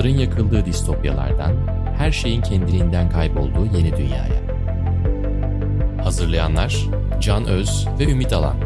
Medya 451 Kitapların yakıldığı distopyalardan, her şeyin kendiliğinden kaybolduğu yeni dünyaya. Hazırlayanlar Can Öz ve Ümit Alan.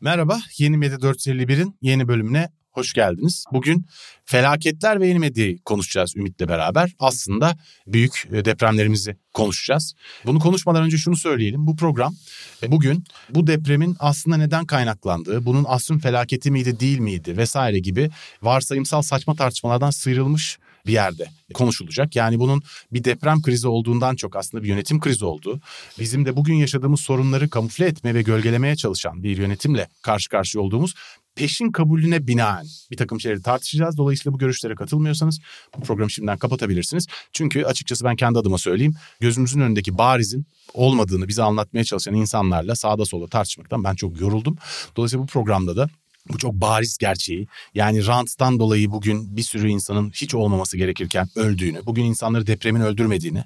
Merhaba, Yeni Medya 451'in yeni bölümüne hoş geldiniz. Bugün felaketler ve yeni medyayı konuşacağız Ümit'le beraber. Aslında büyük e, depremlerimizi konuşacağız. Bunu konuşmadan önce şunu söyleyelim. Bu program e, bugün bu depremin aslında neden kaynaklandığı, bunun asrın felaketi miydi değil miydi vesaire gibi varsayımsal saçma tartışmalardan sıyrılmış bir yerde konuşulacak. Yani bunun bir deprem krizi olduğundan çok aslında bir yönetim krizi olduğu, bizim de bugün yaşadığımız sorunları kamufle etme ve gölgelemeye çalışan bir yönetimle karşı karşıya olduğumuz peşin kabulüne binaen bir takım şeyleri tartışacağız. Dolayısıyla bu görüşlere katılmıyorsanız bu programı şimdiden kapatabilirsiniz. Çünkü açıkçası ben kendi adıma söyleyeyim. Gözümüzün önündeki barizin olmadığını bize anlatmaya çalışan insanlarla sağda solda tartışmaktan ben çok yoruldum. Dolayısıyla bu programda da bu çok bariz gerçeği. Yani ranttan dolayı bugün bir sürü insanın hiç olmaması gerekirken öldüğünü, bugün insanları depremin öldürmediğini,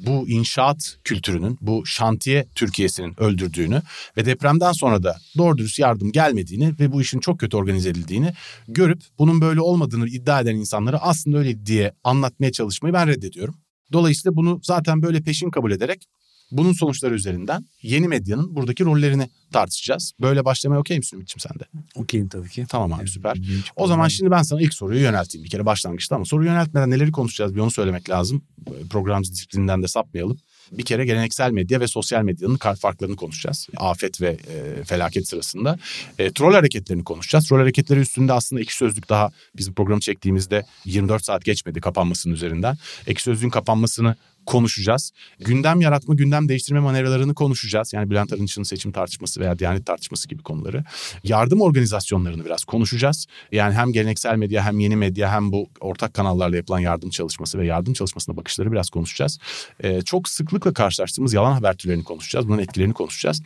bu inşaat kültürünün, bu şantiye Türkiye'sinin öldürdüğünü ve depremden sonra da doğru dürüst yardım gelmediğini ve bu işin çok kötü organize edildiğini görüp bunun böyle olmadığını iddia eden insanlara aslında öyle diye anlatmaya çalışmayı ben reddediyorum. Dolayısıyla bunu zaten böyle peşin kabul ederek bunun sonuçları üzerinden yeni medyanın buradaki rollerini tartışacağız. Böyle başlamaya okey misin Ümit'ciğim sen de? Okeyim tabii ki. Tamam abi süper. O zaman şimdi ben sana ilk soruyu yönelteyim bir kere başlangıçta ama soruyu yöneltmeden neleri konuşacağız bir onu söylemek lazım. Programcı disiplinden de sapmayalım. Bir kere geleneksel medya ve sosyal medyanın farklarını konuşacağız. Afet ve e, felaket sırasında. E, troll hareketlerini konuşacağız. Troll hareketleri üstünde aslında iki sözlük daha bizim programı çektiğimizde 24 saat geçmedi kapanmasının üzerinden. Ek sözlüğün kapanmasını konuşacağız. Gündem yaratma, gündem değiştirme manevralarını konuşacağız. Yani Bülent Arınç'ın seçim tartışması veya Diyanet tartışması gibi konuları. Yardım organizasyonlarını biraz konuşacağız. Yani hem geleneksel medya hem yeni medya hem bu ortak kanallarla yapılan yardım çalışması ve yardım çalışmasına bakışları biraz konuşacağız. Ee, çok sıklıkla karşılaştığımız yalan haber türlerini konuşacağız. Bunun etkilerini konuşacağız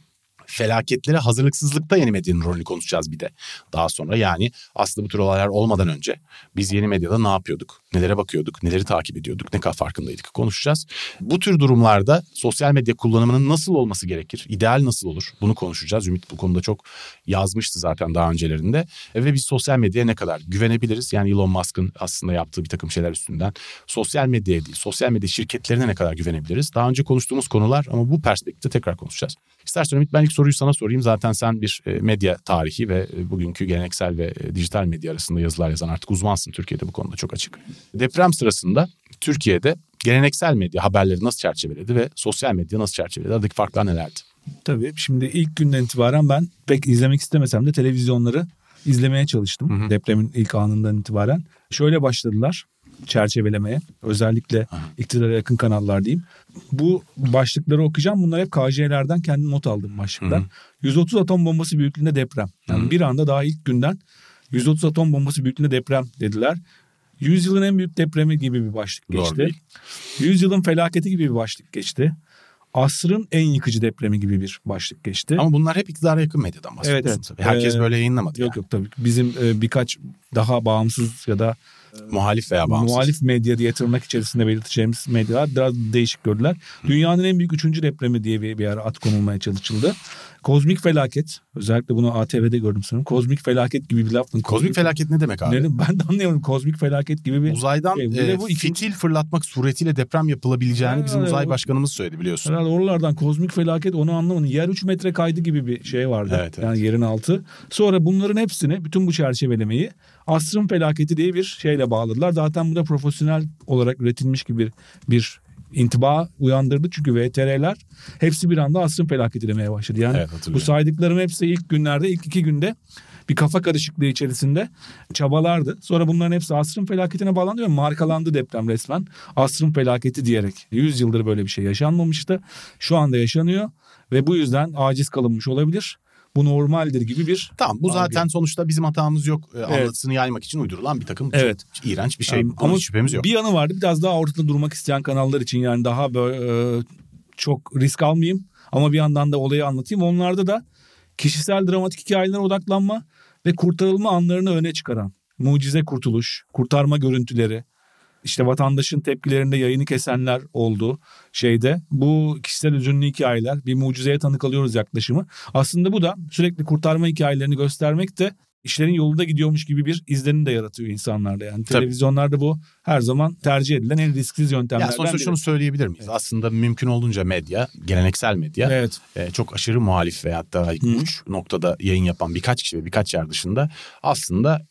felaketlere hazırlıksızlıkta yeni medyanın rolünü konuşacağız bir de daha sonra. Yani aslında bu tür olaylar olmadan önce biz yeni medyada ne yapıyorduk? Nelere bakıyorduk? Neleri takip ediyorduk? Ne kadar farkındaydık? Konuşacağız. Bu tür durumlarda sosyal medya kullanımının nasıl olması gerekir? İdeal nasıl olur? Bunu konuşacağız. Ümit bu konuda çok yazmıştı zaten daha öncelerinde. Ve biz sosyal medyaya ne kadar güvenebiliriz? Yani Elon Musk'ın aslında yaptığı bir takım şeyler üstünden sosyal medyaya değil, sosyal medya şirketlerine ne kadar güvenebiliriz? Daha önce konuştuğumuz konular ama bu perspektifte tekrar konuşacağız. İstersen Ümit ben ilk soruyu sana sorayım. Zaten sen bir e, medya tarihi ve e, bugünkü geleneksel ve e, dijital medya arasında yazılar yazan artık uzmansın Türkiye'de bu konuda çok açık. Deprem sırasında Türkiye'de geleneksel medya haberleri nasıl çerçeveledi ve sosyal medya nasıl çerçeveledi? Aradaki farklar nelerdi? Tabii şimdi ilk günden itibaren ben pek izlemek istemesem de televizyonları izlemeye çalıştım. Hı hı. Depremin ilk anından itibaren. Şöyle başladılar çerçevelemeye. Özellikle iktidara yakın kanallar diyeyim. Bu başlıkları okuyacağım. Bunlar hep KJ'lerden kendi not aldım başlıklar. Hı. 130 atom bombası büyüklüğünde deprem. Yani Hı. bir anda daha ilk günden 130 atom bombası büyüklüğünde deprem dediler. 100 yılın en büyük depremi gibi bir başlık geçti. Doğru 100 yılın felaketi gibi bir başlık geçti. Asrın en yıkıcı depremi gibi bir başlık geçti. Ama bunlar hep iktidara yakın medyadan bahsediyorsun evet, evet. tabii. Herkes ee, böyle yayınlamadı. Yok yani. yok tabii. Bizim e, birkaç daha bağımsız ya da muhalif veya bağımsız. Muhalif medya diye tırnak içerisinde belirteceğimiz medyalar biraz değişik gördüler. Dünyanın en büyük üçüncü depremi diye bir, bir ara at konulmaya çalışıldı. Kozmik felaket. Özellikle bunu ATV'de gördüm sanırım. Kozmik felaket gibi bir laf. Kozmik, kozmik felaket ne demek abi? Ne, ben de anlıyorum. Kozmik felaket gibi bir... Uzaydan şey. e, bu ikinci... fitil fırlatmak suretiyle deprem yapılabileceğini ha, bizim uzay başkanımız söyledi biliyorsun. Herhalde oralardan kozmik felaket onu anlamadım. Yer 3 metre kaydı gibi bir şey vardı. Evet, evet. Yani yerin altı. Sonra bunların hepsini, bütün bu çerçevelemeyi asrın felaketi diye bir şeyle bağladılar. Zaten bu da profesyonel olarak üretilmiş gibi bir, bir intiba uyandırdı. Çünkü VTR'ler hepsi bir anda asrın felaketi demeye başladı. Yani evet, bu saydıklarım hepsi ilk günlerde, ilk iki günde bir kafa karışıklığı içerisinde çabalardı. Sonra bunların hepsi asrın felaketine bağlandı ve markalandı deprem resmen. Asrın felaketi diyerek. 100 yıldır böyle bir şey yaşanmamıştı. Şu anda yaşanıyor ve bu yüzden aciz kalınmış olabilir bu normaldir gibi bir... Tamam bu zaten algı. sonuçta bizim hatamız yok e, evet. anlatısını yaymak için uydurulan bir takım evet. çok iğrenç bir şey. Yani, ama şüphemiz yok. Bir yanı vardı biraz daha ortada durmak isteyen kanallar için yani daha böyle e, çok risk almayayım ama bir yandan da olayı anlatayım. Onlarda da kişisel dramatik hikayelere odaklanma ve kurtarılma anlarını öne çıkaran mucize kurtuluş, kurtarma görüntüleri, işte vatandaşın tepkilerinde yayını kesenler oldu şeyde. Bu kişisel üzünlü hikayeler bir mucizeye tanık alıyoruz yaklaşımı. Aslında bu da sürekli kurtarma hikayelerini göstermek de işlerin yolunda gidiyormuş gibi bir izlenim de yaratıyor insanlarda. Yani Tabii. televizyonlarda bu her zaman tercih edilen en risksiz yöntemlerden ya sonuçta biri. şunu söyleyebilir miyiz? Evet. Aslında mümkün olduğunca medya, geleneksel medya evet. e, çok aşırı muhalif veyahut da uç noktada yayın yapan birkaç kişi ve birkaç yer dışında aslında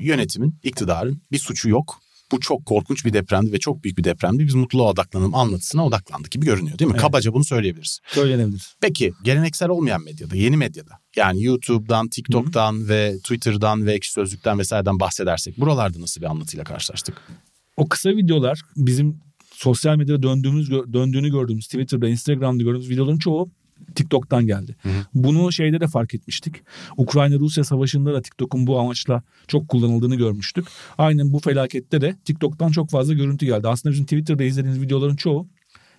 yönetimin, iktidarın bir suçu yok bu çok korkunç bir depremdi ve çok büyük bir depremdi. Biz mutluluğa odaklanalım anlatısına odaklandık gibi görünüyor değil mi? Evet. Kabaca bunu söyleyebiliriz. Söylenebilir. Peki geleneksel olmayan medyada, yeni medyada yani YouTube'dan, TikTok'tan Hı-hı. ve Twitter'dan ve Ekşi Sözlük'ten vesaireden bahsedersek buralarda nasıl bir anlatıyla karşılaştık? O kısa videolar bizim sosyal medyada döndüğümüz döndüğünü gördüğümüz Twitter'da, Instagram'da gördüğümüz videoların çoğu TikTok'tan geldi. Hı hı. Bunu şeyde de fark etmiştik. Ukrayna-Rusya savaşında da TikTok'un bu amaçla çok kullanıldığını görmüştük. Aynen bu felakette de TikTok'tan çok fazla görüntü geldi. Aslında bizim Twitter'da izlediğimiz videoların çoğu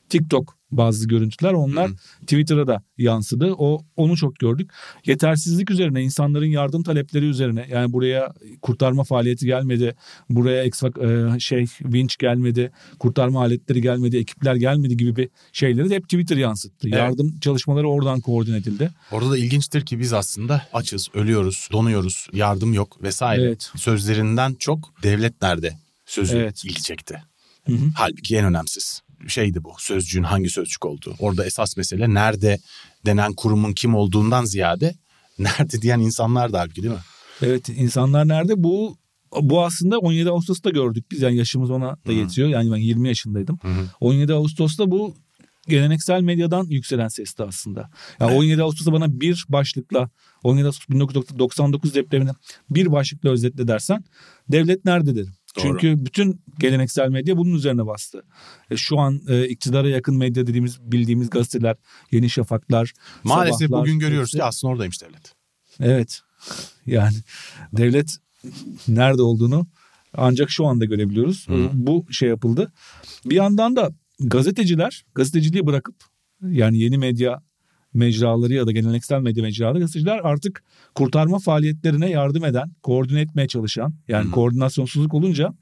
TikTok bazı görüntüler onlar. Twitter'a da yansıdı. O onu çok gördük. Yetersizlik üzerine, insanların yardım talepleri üzerine yani buraya kurtarma faaliyeti gelmedi. Buraya eksfak e, şey vinç gelmedi, kurtarma aletleri gelmedi, ekipler gelmedi gibi bir şeyleri de hep Twitter yansıttı. Evet. Yardım çalışmaları oradan koordine edildi. Orada da ilginçtir ki biz aslında açız, ölüyoruz, donuyoruz, yardım yok vesaire. Evet. Sözlerinden çok devlet nerede sözü evet. ilgi çekti. Hı hı. Halbuki en önemsiz şeydi bu sözcüğün hangi sözcük olduğu. Orada esas mesele nerede denen kurumun kim olduğundan ziyade nerede diyen insanlar da halbuki değil mi? Evet insanlar nerede bu bu aslında 17 Ağustos'ta gördük biz yani yaşımız ona da yetiyor. Yani ben 20 yaşındaydım. Hı-hı. 17 Ağustos'ta bu geleneksel medyadan yükselen sesti aslında. Yani evet. 17 Ağustos'ta bana bir başlıkla 17 Ağustos 1999 depremini bir başlıkla özetle dersen devlet nerede derim. Doğru. Çünkü bütün geleneksel medya bunun üzerine bastı. E, şu an e, iktidara yakın medya dediğimiz bildiğimiz gazeteler, Yeni Şafaklar, Maalesef sabahlar, bugün görüyoruz ki aslında oradaymış devlet. Evet. Yani devlet nerede olduğunu ancak şu anda görebiliyoruz. Hı. Bu şey yapıldı. Bir yandan da gazeteciler gazeteciliği bırakıp yani yeni medya mecraları ya da geleneksel medya mecraları gazeteciler artık kurtarma faaliyetlerine yardım eden, koordine etmeye çalışan yani hmm. koordinasyonsuzluk olunca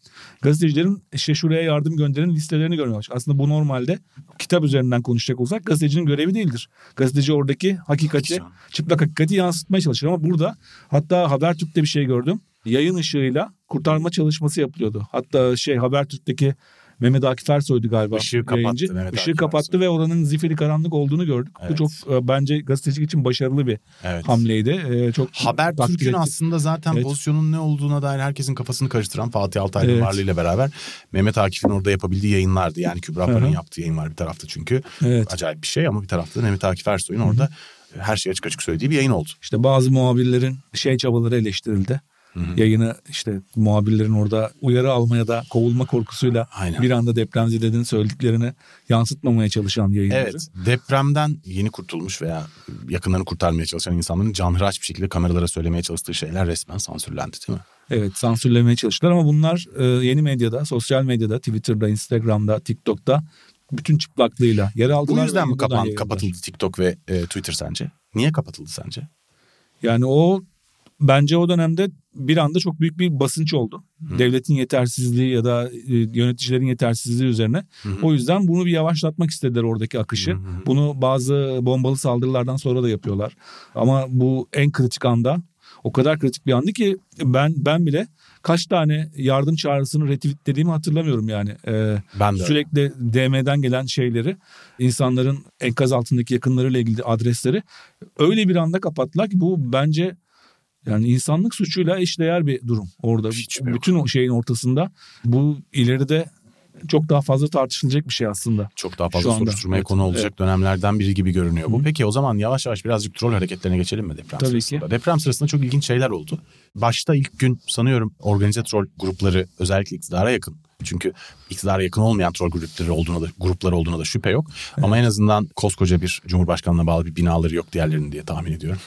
gazetecilerin işte şuraya yardım gönderen listelerini görmeye başlıyor. Aslında bu normalde kitap üzerinden konuşacak olsak gazetecinin görevi değildir. Gazeteci oradaki hakikati, çıplak hakikati yansıtmaya çalışır ama burada hatta Habertürk'te bir şey gördüm. Yayın ışığıyla kurtarma çalışması yapılıyordu. Hatta şey Habertürk'teki Mehmet Akif Ersoy'du galiba. Işığı kapattı yayıncı. Mehmet Işığı Akif kapattı Ersoy. ve oranın zifiri karanlık olduğunu gördük. Evet. Bu çok e, bence gazetecilik için başarılı bir evet. hamleydi. E, çok Habertürk'ün aslında zaten evet. pozisyonun ne olduğuna dair herkesin kafasını karıştıran Fatih Altaylı'nın evet. varlığıyla beraber Mehmet Akif'in orada yapabildiği yayınlardı. Yani Kübra Par'ın yaptığı yayın var bir tarafta çünkü. Evet. Acayip bir şey ama bir tarafta Mehmet Akif Ersoy'un orada her şeyi açık açık söylediği bir yayın oldu. İşte bazı muhabirlerin şey çabaları eleştirildi. Hı-hı. Yayını işte muhabirlerin orada uyarı almaya da kovulma korkusuyla Aynen. bir anda depremzedelerin söylediklerini yansıtmamaya çalışan yayınları. Evet depremden yeni kurtulmuş veya yakınlarını kurtarmaya çalışan insanların canhıraç bir şekilde kameralara söylemeye çalıştığı şeyler resmen sansürlendi değil mi? Evet sansürlemeye çalıştılar ama bunlar e, yeni medyada, sosyal medyada, Twitter'da, Instagram'da, TikTok'ta bütün çıplaklığıyla yer aldılar. Bu yüzden mi kapan, kapatıldı TikTok ve e, Twitter sence? Niye kapatıldı sence? Yani o bence o dönemde bir anda çok büyük bir basınç oldu. Hı. Devletin yetersizliği ya da e, yöneticilerin yetersizliği üzerine. Hı hı. O yüzden bunu bir yavaşlatmak istediler oradaki akışı. Hı hı. Bunu bazı bombalı saldırılardan sonra da yapıyorlar. Ama bu en kritik anda o kadar kritik bir andı ki ben ben bile kaç tane yardım çağrısını retweetlediğimi hatırlamıyorum yani. Ee, ben de. Sürekli DM'den gelen şeyleri insanların enkaz altındaki yakınlarıyla ilgili adresleri öyle bir anda kapattılar ki bu bence yani insanlık suçuyla eşdeğer bir durum orada. Hiç Bütün o şeyin ortasında bu ileride çok daha fazla tartışılacak bir şey aslında. Çok daha fazla soruşturmaya evet. konu olacak evet. dönemlerden biri gibi görünüyor bu. Hı. Peki o zaman yavaş yavaş birazcık troll hareketlerine geçelim mi deprem Tabii sırasında? Ki. Deprem sırasında çok ilginç şeyler oldu. Başta ilk gün sanıyorum organize troll grupları özellikle iktidara yakın çünkü iktidara yakın olmayan troll grupları olduğuna da gruplar olduğuna da şüphe yok. Evet. Ama en azından koskoca bir cumhurbaşkanına bağlı bir binaları yok diğerlerinin diye tahmin ediyorum.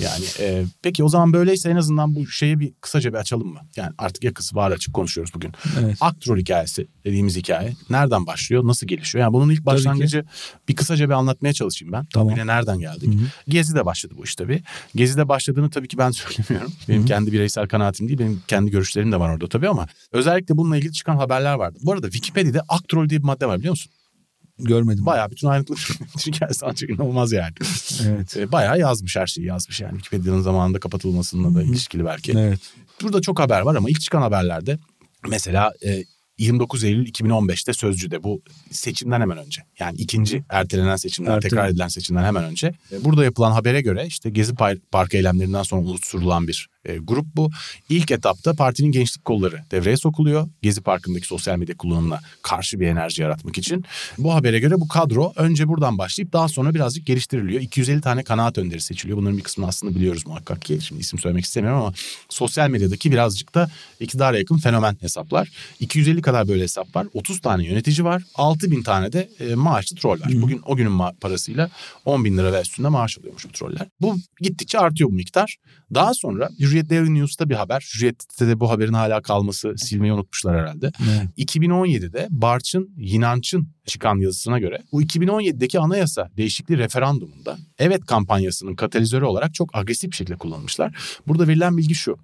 Yani e, peki o zaman böyleyse en azından bu şeyi bir kısaca bir açalım mı? Yani artık yakısı var açık konuşuyoruz bugün. Evet. Aktrol hikayesi dediğimiz hikaye nereden başlıyor, nasıl gelişiyor? Yani bunun ilk başlangıcı bir kısaca bir anlatmaya çalışayım ben. Tamam. Yine nereden geldik? Hı-hı. Gezi'de başladı bu iş tabii. Gezi'de başladığını tabii ki ben söylemiyorum. Benim Hı-hı. kendi bireysel kanaatim değil, benim kendi görüşlerim de var orada tabii ama özellikle bununla ilgili çıkan haber haberler vardı. Bu arada Wikipedia'da aktrol diye bir madde var biliyor musun? Görmedim. Bayağı bütün ayrıntılı hikayesi ancak inanılmaz yani. Evet. E, bayağı yazmış her şeyi yazmış yani. Wikipedia'nın zamanında kapatılmasıyla da ilişkili belki. Evet. Burada çok haber var ama ilk çıkan haberlerde mesela e, 29 Eylül 2015'te Sözcü'de bu seçimden hemen önce yani ikinci ertelenen seçimden Ertelen. tekrar edilen seçimden hemen önce e, burada yapılan habere göre işte Gezi Par- Parkı eylemlerinden sonra oluşturulan bir e, grup bu. İlk etapta partinin gençlik kolları devreye sokuluyor. Gezi Parkı'ndaki sosyal medya kullanımına karşı bir enerji yaratmak için. Bu habere göre bu kadro önce buradan başlayıp daha sonra birazcık geliştiriliyor. 250 tane kanaat önderi seçiliyor. Bunların bir kısmını aslında biliyoruz muhakkak ki. Şimdi isim söylemek istemiyorum ama sosyal medyadaki birazcık da iktidara yakın fenomen hesaplar. 250 kadar böyle hesap var. 30 tane yönetici var. 6 bin tane de e, maaşlı troll var. Bugün o günün parasıyla 10 bin lira ve üstünde maaş alıyormuş bu troller. Bu gittikçe artıyor bu miktar. Daha sonra Hürriyet Daily News'ta bir haber. Hürriyet'te de bu haberin hala kalması silmeyi unutmuşlar herhalde. Evet. 2017'de Barçın Yinanç'ın çıkan yazısına göre bu 2017'deki anayasa değişikliği referandumunda evet kampanyasının katalizörü olarak çok agresif bir şekilde kullanmışlar. Burada verilen bilgi şu.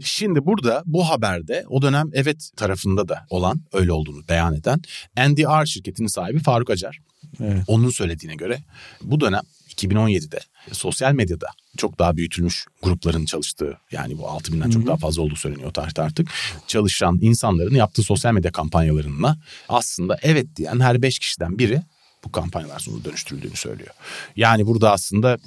Şimdi burada bu haberde o dönem evet tarafında da olan öyle olduğunu beyan eden NDR şirketinin sahibi Faruk Acar. Evet. Onun söylediğine göre bu dönem 2017'de sosyal medyada çok daha büyütülmüş grupların çalıştığı yani bu 6000'den çok daha fazla olduğu söyleniyor tarihte artık. Çalışan insanların yaptığı sosyal medya kampanyalarına aslında evet diyen her 5 kişiden biri bu kampanyalar sonunda dönüştürüldüğünü söylüyor. Yani burada aslında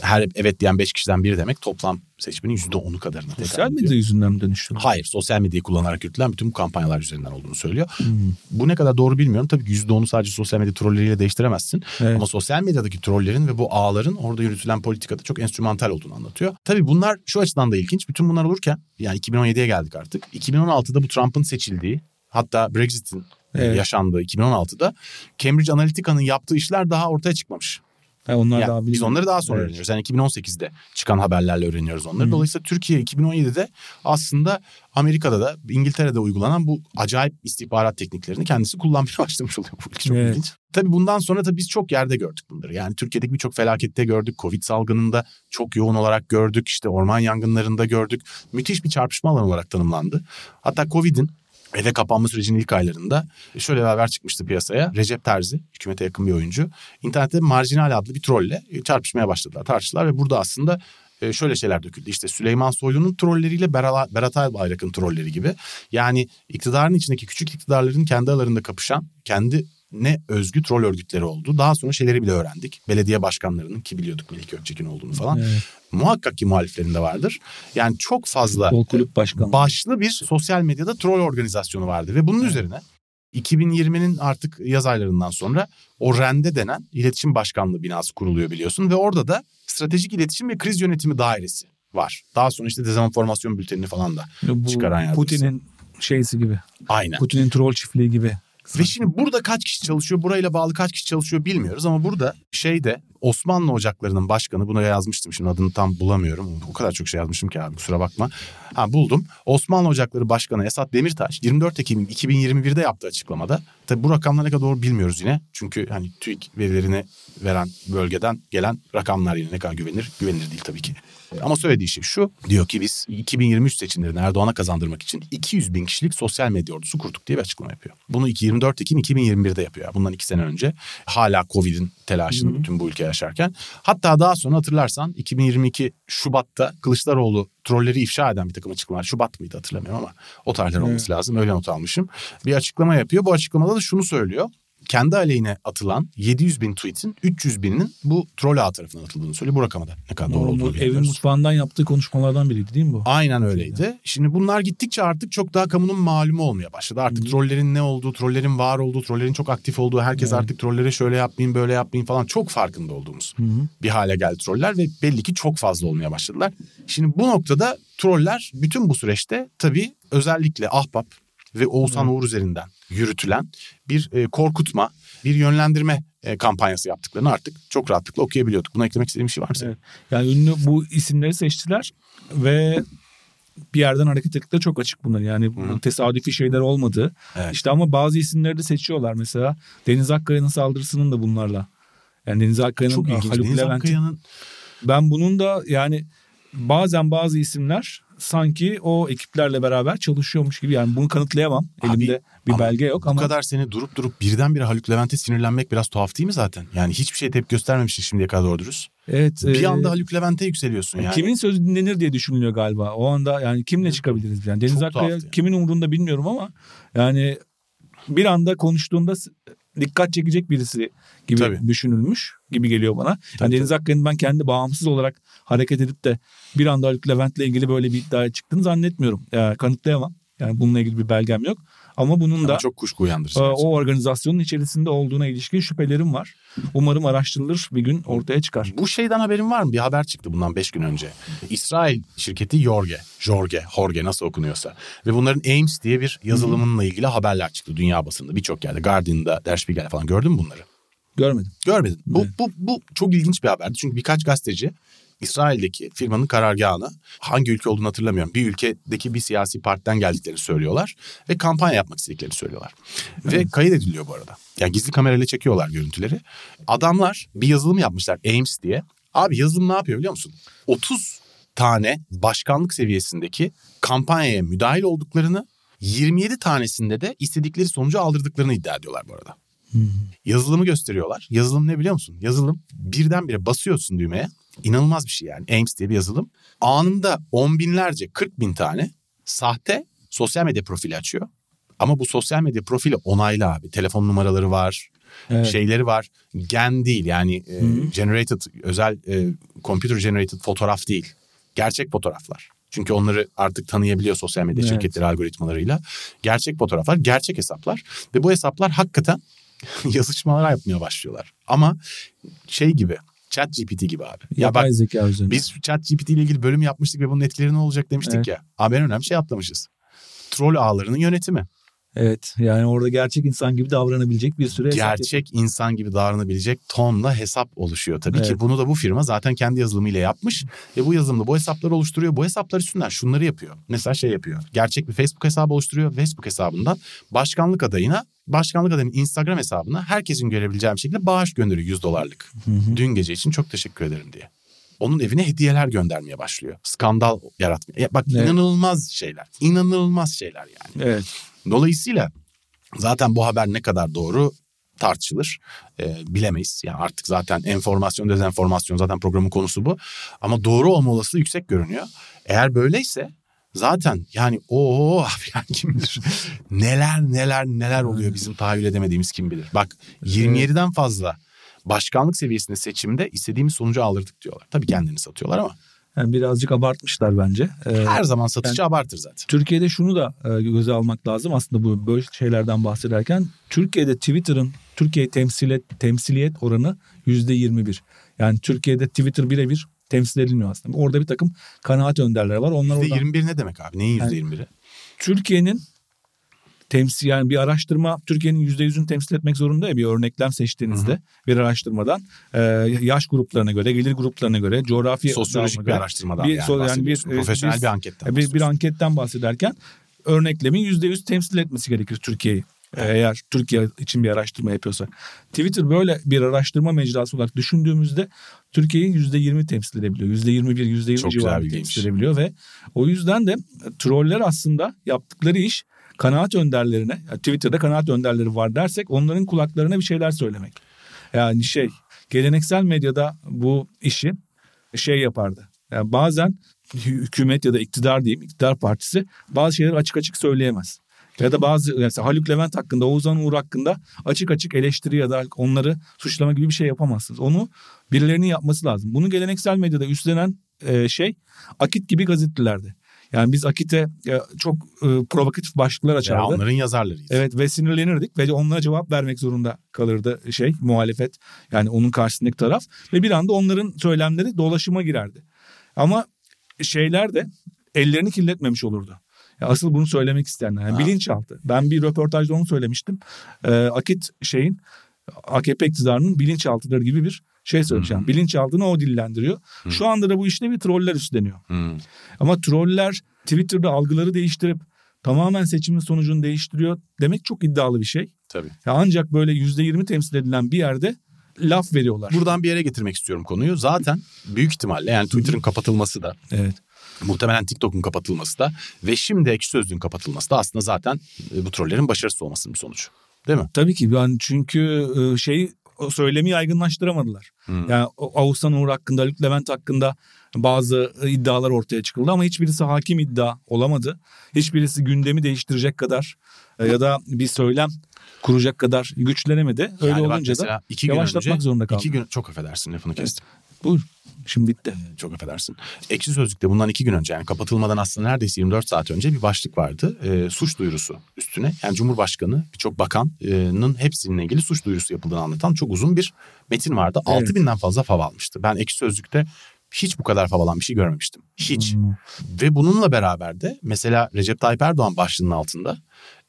her evet diyen 5 kişiden biri demek toplam seçmenin %10'u kadarına tekabül Sosyal medya yüzünden mi dönüştü? Hayır sosyal medyayı kullanarak yürütülen bütün bu kampanyalar üzerinden olduğunu söylüyor. Hmm. Bu ne kadar doğru bilmiyorum. Tabii ki %10'u sadece sosyal medya trolleriyle değiştiremezsin. Evet. Ama sosyal medyadaki trollerin ve bu ağların orada yürütülen politikada çok enstrümantal olduğunu anlatıyor. Tabii bunlar şu açıdan da ilginç. Bütün bunlar olurken yani 2017'ye geldik artık. 2016'da bu Trump'ın seçildiği hatta Brexit'in Evet. yaşandığı 2016'da Cambridge Analytica'nın yaptığı işler daha ortaya çıkmamış. Ha, onlar Yani daha biz onları daha sonra Evet. öğreniyoruz. Yani 2018'de çıkan haberlerle öğreniyoruz onları. Hı. Dolayısıyla Türkiye 2017'de aslında Amerika'da da İngiltere'de uygulanan bu acayip istihbarat tekniklerini kendisi kullanmaya başlamış oluyor. Bu çok Evet. ilginç. Tabii bundan sonra da biz çok yerde gördük bunları. Yani Türkiye'deki birçok felakette gördük. Covid salgınında çok yoğun olarak gördük. İşte orman yangınlarında gördük. Müthiş bir çarpışma alanı olarak tanımlandı. Hatta Covid'in eve kapanma sürecinin ilk aylarında şöyle bir haber çıkmıştı piyasaya. Recep Terzi, hükümete yakın bir oyuncu. İnternette Marjinal adlı bir trolle çarpışmaya başladılar, tartıştılar ve burada aslında e, şöyle şeyler döküldü. İşte Süleyman Soylu'nun trolleriyle Berat Albayrak'ın trolleri gibi. Yani iktidarın içindeki küçük iktidarların kendi aralarında kapışan, kendi ne özgü troll örgütleri oldu. Daha sonra şeyleri bile öğrendik. Belediye başkanlarının ki biliyorduk Melih Gökçek'in olduğunu falan. Evet. Muhakkak ki muhaliflerinde vardır. Yani çok fazla kulüp başkanı. başlı bir sosyal medyada troll organizasyonu vardı ve bunun üzerine 2020'nin artık yaz aylarından sonra o RENDE denen iletişim başkanlığı binası kuruluyor biliyorsun ve orada da stratejik iletişim ve kriz yönetimi dairesi var. Daha sonra işte dezenformasyon bültenini falan da Bu çıkaran yardımcısı. Putin'in şeysi gibi. aynen. Putin'in troll çiftliği gibi. Ve şimdi burada kaç kişi çalışıyor, burayla bağlı kaç kişi çalışıyor bilmiyoruz ama burada şeyde Osmanlı Ocakları'nın başkanı buna yazmıştım şimdi adını tam bulamıyorum. O kadar çok şey yazmışım ki abi kusura bakma. Ha buldum. Osmanlı Ocakları Başkanı Esat Demirtaş 24 Ekim 2021'de yaptığı açıklamada tabi bu rakamlar ne kadar doğru bilmiyoruz yine. Çünkü hani TÜİK verilerini veren bölgeden gelen rakamlar yine ne kadar güvenilir güvenilir değil tabii ki. Ama söylediği şey şu diyor ki biz 2023 seçimlerini Erdoğan'a kazandırmak için 200 bin kişilik sosyal medya ordusu kurduk diye bir açıklama yapıyor. Bunu 24 Ekim 2021'de yapıyor. Bundan iki sene önce hala Covid'in telaşını bütün bu ülke yaşarken. Hatta daha sonra hatırlarsan 2022 Şubat'ta Kılıçdaroğlu trolleri ifşa eden bir takım açıklamalar. Şubat mıydı hatırlamıyorum ama o tarihler olması lazım. Öyle not almışım. Bir açıklama yapıyor. Bu açıklamada da şunu söylüyor kendi aleyhine atılan 700 bin tweet'in 300 bininin bu troll ağ tarafından atıldığını söylüyor. Bu rakamda ne kadar doğru olduğunu bu evin bilmiyoruz. mutfağından yaptığı konuşmalardan biriydi değil mi bu? Aynen öyleydi. Şimdi bunlar gittikçe artık çok daha kamunun malumu olmaya başladı. Artık trollerin ne olduğu, trollerin var olduğu, trollerin çok aktif olduğu, herkes Evet. artık trollere şöyle yapmayın, böyle yapmayın falan çok farkında olduğumuz Hı hı. bir hale geldi troller ve belli ki çok fazla olmaya başladılar. Şimdi bu noktada troller bütün bu süreçte tabii özellikle Ahbap ve Oğuzhan Uğur üzerinden yürütülen bir e, korkutma, bir yönlendirme e, kampanyası yaptıklarını artık çok rahatlıkla okuyabiliyorduk. Buna eklemek istediğim bir şey var mı senin? Evet. Yani ünlü bu isimleri seçtiler ve bir yerden hareket ettikleri çok açık bunlar. Yani Hı. tesadüfi şeyler olmadı. Evet. İşte ama bazı isimleri de seçiyorlar mesela. Deniz Akkaya'nın saldırısının da bunlarla. Yani Deniz Akkaya'nın ilginç. Haluk Levent'in- Ben bunun da yani bazen bazı isimler sanki o ekiplerle beraber çalışıyormuş gibi. Yani bunu kanıtlayamam. Abi, Elimde bir belge yok bu ama. Bu kadar seni durup durup birdenbire Haluk Levent'e sinirlenmek biraz tuhaf değil mi zaten? Yani hiçbir şey tepki göstermemişsin şimdiye kadar doğru dürüst. Evet. Bir e, anda Haluk Levent'e yükseliyorsun yani. Kimin sözü dinlenir diye düşünülüyor galiba. O anda yani kimle çıkabiliriz yani. Deniz Akkaya yani. kimin umurunda bilmiyorum ama yani bir anda konuştuğunda dikkat çekecek birisi gibi tabii. düşünülmüş gibi geliyor bana. Tabii, yani Deniz Akkaya'nın ben kendi bağımsız olarak hareket edip de bir anda Haluk Levent'le ilgili böyle bir iddiaya çıktığını zannetmiyorum. Yani kanıtlayamam. Yani bununla ilgili bir belgem yok. Ama bunun Ama da çok kuşku uyandırıcı. O organizasyonun içerisinde olduğuna ilişkin şüphelerim var. Umarım araştırılır bir gün ortaya çıkar. Bu şeyden haberin var mı? Bir haber çıktı bundan 5 gün önce. İsrail şirketi Jorge, Jorge, Jorge nasıl okunuyorsa. Ve bunların Ames diye bir yazılımınla ilgili haberler çıktı dünya basında birçok yerde. Guardian'da, Der Spiegel'de falan gördün mü bunları? Görmedim. Görmedim. Bu, bu, bu çok ilginç bir haberdi. Çünkü birkaç gazeteci İsrail'deki firmanın karargahına hangi ülke olduğunu hatırlamıyorum. Bir ülkedeki bir siyasi partiden geldiklerini söylüyorlar ve kampanya yapmak istediklerini söylüyorlar. Evet. Ve kayıt ediliyor bu arada. Yani gizli kamerayla çekiyorlar görüntüleri. Adamlar bir yazılım yapmışlar Ames diye. Abi yazılım ne yapıyor biliyor musun? 30 tane başkanlık seviyesindeki kampanyaya müdahil olduklarını 27 tanesinde de istedikleri sonucu aldırdıklarını iddia ediyorlar bu arada. Yazılımı gösteriyorlar. Yazılım ne biliyor musun? Yazılım birdenbire basıyorsun düğmeye. İnanılmaz bir şey yani. Ames diye bir yazılım. Anında on binlerce, 40 bin tane sahte sosyal medya profili açıyor. Ama bu sosyal medya profili onaylı abi. Telefon numaraları var, evet. şeyleri var. Gen değil yani e, generated, özel e, computer generated fotoğraf değil. Gerçek fotoğraflar. Çünkü onları artık tanıyabiliyor sosyal medya evet. şirketleri algoritmalarıyla. Gerçek fotoğraflar, gerçek hesaplar. Ve bu hesaplar hakikaten yazışmalar yapmaya başlıyorlar. Ama şey gibi Chat GPT gibi abi. Ya bak, zeka üzerine. Biz Chat GPT ile ilgili bölüm yapmıştık ve bunun etkileri ne olacak demiştik evet. ya. Abi en önemli şey atlamışız. Troll ağlarının yönetimi. Evet yani orada gerçek insan gibi davranabilecek bir süre Gerçek insan gibi davranabilecek tonla hesap oluşuyor. Tabii evet. ki bunu da bu firma zaten kendi yazılımıyla yapmış. Ve bu yazılımda bu hesapları oluşturuyor. Bu hesaplar üstünden şunları yapıyor. Mesela şey yapıyor. Gerçek bir Facebook hesabı oluşturuyor. Facebook hesabından başkanlık adayına başkanlık adayının Instagram hesabına herkesin görebileceği bir şekilde bağış gönderiyor 100 dolarlık. Hı hı. Dün gece için çok teşekkür ederim diye. Onun evine hediyeler göndermeye başlıyor. Skandal yaratmaya. Bak evet. inanılmaz şeyler. İnanılmaz şeyler yani. Evet. Dolayısıyla zaten bu haber ne kadar doğru tartışılır. E, bilemeyiz. Yani artık zaten enformasyon, dezenformasyon zaten programın konusu bu. Ama doğru olma olasılığı yüksek görünüyor. Eğer böyleyse zaten yani o yani kim bilir neler neler neler oluyor bizim tahayyül edemediğimiz kim bilir. Bak 27'den fazla başkanlık seviyesinde seçimde istediğimiz sonucu aldırdık diyorlar. Tabii kendini satıyorlar ama. Yani birazcık abartmışlar bence. Ee, Her zaman satıcı yani, abartır zaten. Türkiye'de şunu da e, göze almak lazım aslında bu böyle şeylerden bahsederken. Türkiye'de Twitter'ın Türkiye temsilet, temsiliyet oranı yüzde 21. Yani Türkiye'de Twitter birebir temsil edilmiyor aslında. Orada bir takım kanaat önderleri var. Onlar %21 oradan... ne demek abi? Neyin %21'i? Yani, Türkiye'nin temsil yani bir araştırma Türkiye'nin yüzde yüzünü temsil etmek zorunda ya bir örneklem seçtiğinizde hı hı. bir araştırmadan e, yaş gruplarına göre, gelir gruplarına göre, coğrafi sosyolojik bir araştırmadan bir, yani, so, yani bir profesyonel bir, bir anketten bir, bir anketten bahsederken örneklemin yüzde yüz temsil etmesi gerekir Türkiye'yi. Eğer Türkiye için bir araştırma yapıyorsa. Twitter böyle bir araştırma mecrası olarak düşündüğümüzde Türkiye'yi yüzde yirmi temsil edebiliyor. Yüzde yirmi bir, yüzde yirmi civarı temsil edebiliyor ve o yüzden de troller aslında yaptıkları iş kanaat önderlerine, Twitter'da kanaat önderleri var dersek onların kulaklarına bir şeyler söylemek. Yani şey geleneksel medyada bu işi şey yapardı. Yani bazen hükümet ya da iktidar diyeyim, iktidar partisi bazı şeyleri açık açık söyleyemez. Ya da bazı mesela Haluk Levent hakkında, Oğuzhan Uğur hakkında açık açık eleştiri ya da onları suçlama gibi bir şey yapamazsınız. Onu birilerinin yapması lazım. Bunu geleneksel medyada üstlenen e, şey Akit gibi gazetelerdi. Yani biz Akit'e e, çok e, provokatif başlıklar açardı. Ya onların yazarlarıyız. Evet ve sinirlenirdik ve onlara cevap vermek zorunda kalırdı şey muhalefet. Yani onun karşısındaki taraf ve bir anda onların söylemleri dolaşıma girerdi. Ama şeyler de ellerini kirletmemiş olurdu. Asıl bunu söylemek isteyenler. Yani bilinçaltı. Ben bir röportajda onu söylemiştim. Ee, Akit şeyin AKP iktidarının bilinçaltıdır gibi bir şey söyleyeceğim. Hmm. Bilinçaltını o dillendiriyor. Hmm. Şu anda da bu işte bir troller üstleniyor. Hmm. Ama troller Twitter'da algıları değiştirip tamamen seçimin sonucunu değiştiriyor demek çok iddialı bir şey. Tabii. Ya ancak böyle yüzde yirmi temsil edilen bir yerde laf veriyorlar. Buradan bir yere getirmek istiyorum konuyu. Zaten büyük ihtimalle yani Twitter'ın kapatılması da evet. Muhtemelen TikTok'un kapatılması da ve şimdi Ekşi Sözlüğün kapatılması da aslında zaten e, bu trollerin başarısız olmasının bir sonucu. Değil mi? Tabii ki yani çünkü e, şey o söylemi yaygınlaştıramadılar. Hmm. Yani Ağustan Uğur hakkında, Haluk Levent hakkında bazı iddialar ortaya çıkıldı ama hiçbirisi hakim iddia olamadı. Hiçbirisi gündemi değiştirecek kadar e, ya da bir söylem kuracak kadar güçlenemedi. Öyle yani olunca da iki gün yavaşlatmak önce, zorunda kaldı. İki gün çok affedersin lafını kestim. Buyur. Şimdi bitti. Çok affedersin. Ekşi Sözlük'te bundan iki gün önce yani kapatılmadan aslında neredeyse 24 saat önce bir başlık vardı. E, suç duyurusu üstüne. Yani Cumhurbaşkanı birçok bakanın hepsinin ilgili suç duyurusu yapıldığını anlatan çok uzun bir metin vardı. Evet. 6 binden fazla fav almıştı. Ben Ekşi Sözlük'te hiç bu kadar fav alan bir şey görmemiştim. Hiç. Hmm. Ve bununla beraber de mesela Recep Tayyip Erdoğan başlığının altında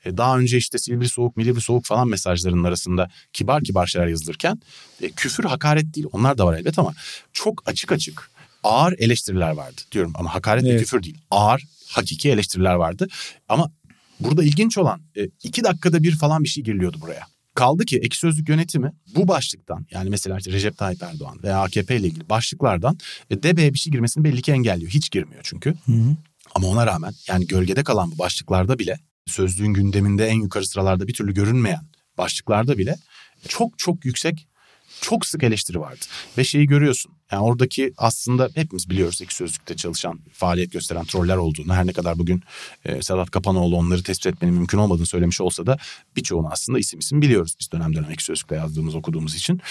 e, daha önce işte Silivri Soğuk, Milivri Soğuk falan mesajlarının arasında kibar kibar şeyler yazılırken e, küfür hakaret değil onlar da var elbet ama çok açık açık ağır eleştiriler vardı diyorum ama hakaret evet. ve küfür değil ağır hakiki eleştiriler vardı ama burada ilginç olan e, iki dakikada bir falan bir şey giriliyordu buraya. Kaldı ki ek sözlük yönetimi bu başlıktan yani mesela işte Recep Tayyip Erdoğan veya AKP ile ilgili başlıklardan e, DB'ye bir şey girmesini belli ki engelliyor. Hiç girmiyor çünkü. Hı hı. Ama ona rağmen yani gölgede kalan bu başlıklarda bile sözlüğün gündeminde en yukarı sıralarda bir türlü görünmeyen başlıklarda bile çok çok yüksek çok sık eleştiri vardı. Ve şeyi görüyorsun. Yani oradaki aslında hepimiz biliyoruz iki sözlükte çalışan, faaliyet gösteren troller olduğunu. Her ne kadar bugün e, Sedat Kapanoğlu onları tespit etmenin mümkün olmadığını söylemiş olsa da birçoğunu aslında isim isim biliyoruz. Biz dönem dönem iki sözlükte yazdığımız, okuduğumuz için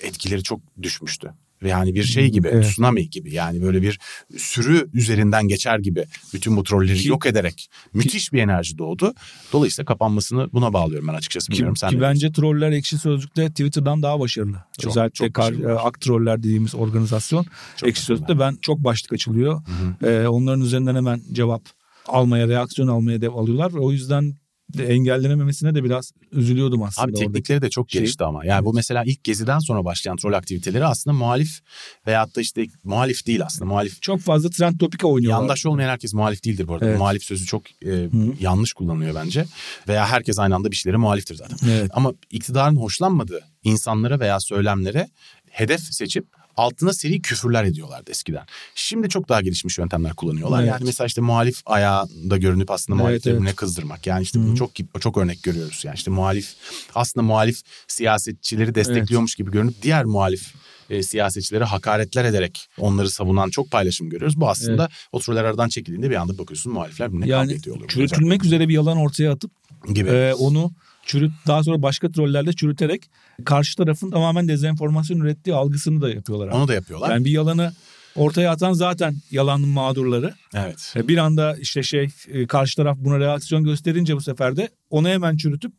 etkileri çok düşmüştü. Yani bir şey gibi, evet. tsunami gibi yani böyle bir sürü üzerinden geçer gibi bütün bu trolleri ki, yok ederek müthiş bir enerji doğdu. Dolayısıyla kapanmasını buna bağlıyorum ben açıkçası bilmiyorum. Ki, sen ki bence troller ekşi sözlükte Twitter'dan daha başarılı. Çok, Özellikle çok kar, e, ak troller dediğimiz organizasyon çok ekşi sözlükte ben çok başlık açılıyor. Hı hı. Ee, onların üzerinden hemen cevap almaya, reaksiyon almaya dev alıyorlar. O yüzden engellenememesine de biraz üzülüyordum aslında. Abi teknikleri de çok şey. gelişti ama. Yani evet. bu mesela ilk geziden sonra başlayan troll aktiviteleri aslında muhalif veyahut da işte muhalif değil aslında. Muhalif çok fazla trend topika oynuyorlar. Yandaş olmayan herkes muhalif değildir bu arada. Evet. Muhalif sözü çok e, yanlış kullanılıyor bence. Veya herkes aynı anda bir şeylere muhaliftir zaten. Evet. Ama iktidarın hoşlanmadığı insanlara veya söylemlere hedef seçip altına seri küfürler ediyorlardı eskiden. Şimdi çok daha gelişmiş yöntemler kullanıyorlar. Evet. Yani mesela işte muhalif ayağında görünüp aslında muhalifleri evet, evet. kızdırmak. Yani işte bunu çok çok örnek görüyoruz. Yani işte muhalif aslında muhalif siyasetçileri destekliyormuş evet. gibi görünüp diğer muhalif e, siyasetçilere hakaretler ederek onları savunan çok paylaşım görüyoruz. Bu aslında evet. o troller aradan çekildiğinde bir anda bakıyorsun muhalifler birbirine yani, kavga ediyorlar. Çürütülmek üzere bir yalan ortaya atıp gibi. E, onu çürüt daha sonra başka trollerle çürüterek karşı tarafın tamamen dezenformasyon ürettiği algısını da yapıyorlar. Onu da yapıyorlar. Yani bir yalanı ortaya atan zaten yalanın mağdurları. Evet. Bir anda işte şey e, karşı taraf buna reaksiyon gösterince bu sefer de onu hemen çürütüp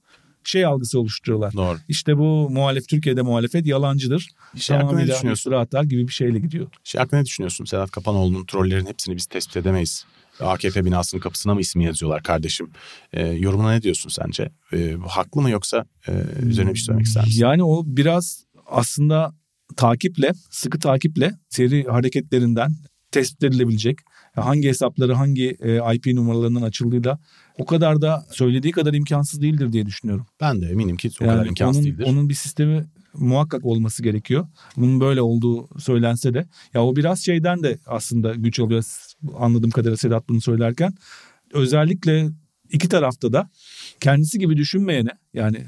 şey algısı oluşturuyorlar. Doğru. İşte bu muhalef Türkiye'de muhalefet yalancıdır. Şey hakkında ne düşünüyorsun? atar gibi bir şeyle gidiyor. Şey hakkında ne düşünüyorsun? Sedat Kapanoğlu'nun trollerin hepsini biz tespit edemeyiz. AKP binasının kapısına mı ismi yazıyorlar kardeşim? E, yorumuna ne diyorsun sence? E, haklı mı yoksa e, üzerine bir şey söylemek ister misin? Yani o biraz aslında takiple, sıkı takiple seri hareketlerinden tespit edilebilecek. Hangi hesapları hangi e, IP numaralarından açıldığıyla o kadar da söylediği kadar imkansız değildir diye düşünüyorum. Ben de eminim ki o yani kadar imkansız onun, değildir. Onun bir sistemi muhakkak olması gerekiyor. Bunun böyle olduğu söylense de ya o biraz şeyden de aslında güç alıyor anladığım kadarıyla Sedat bunu söylerken. Özellikle iki tarafta da kendisi gibi düşünmeyene yani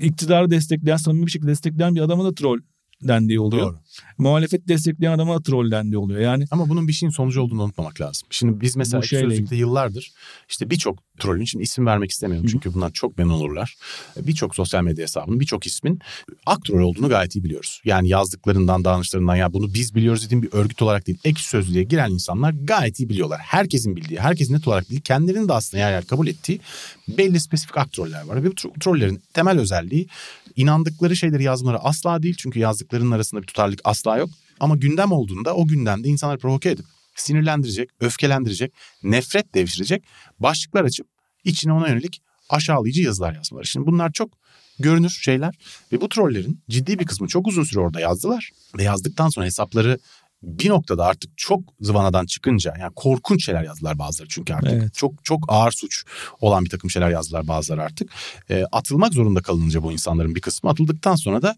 iktidarı destekleyen samimi bir şekilde destekleyen bir adama da troll dendiği oluyor. Doğru. Muhalefet destekleyen adama troll dendiği oluyor. Yani ama bunun bir şeyin sonucu olduğunu unutmamak lazım. Şimdi biz mesela sözlükte yıllardır işte birçok trollün için isim vermek istemiyorum. Çünkü bunlar çok memnun olurlar. Birçok sosyal medya hesabının birçok ismin ak troll olduğunu gayet iyi biliyoruz. Yani yazdıklarından, davranışlarından ya bunu biz biliyoruz dediğim bir örgüt olarak değil. Ek sözlüğe giren insanlar gayet iyi biliyorlar. Herkesin bildiği, herkesin net olarak bildiği, kendilerinin de aslında yer yer kabul ettiği belli spesifik ak troller var. Ve bu trollerin temel özelliği inandıkları şeyleri yazmaları asla değil. Çünkü yazdıklarının arasında bir tutarlılık asla yok. Ama gündem olduğunda o gündemde insanları provoke edip sinirlendirecek, öfkelendirecek, nefret devşirecek başlıklar açıp içine ona yönelik aşağılayıcı yazılar yazmaları. Şimdi bunlar çok görünür şeyler ve bu trollerin ciddi bir kısmı çok uzun süre orada yazdılar ve yazdıktan sonra hesapları bir noktada artık çok zıvanadan çıkınca yani korkunç şeyler yazdılar bazıları çünkü artık evet. çok çok ağır suç olan bir takım şeyler yazdılar bazıları artık. E, atılmak zorunda kalınınca bu insanların bir kısmı atıldıktan sonra da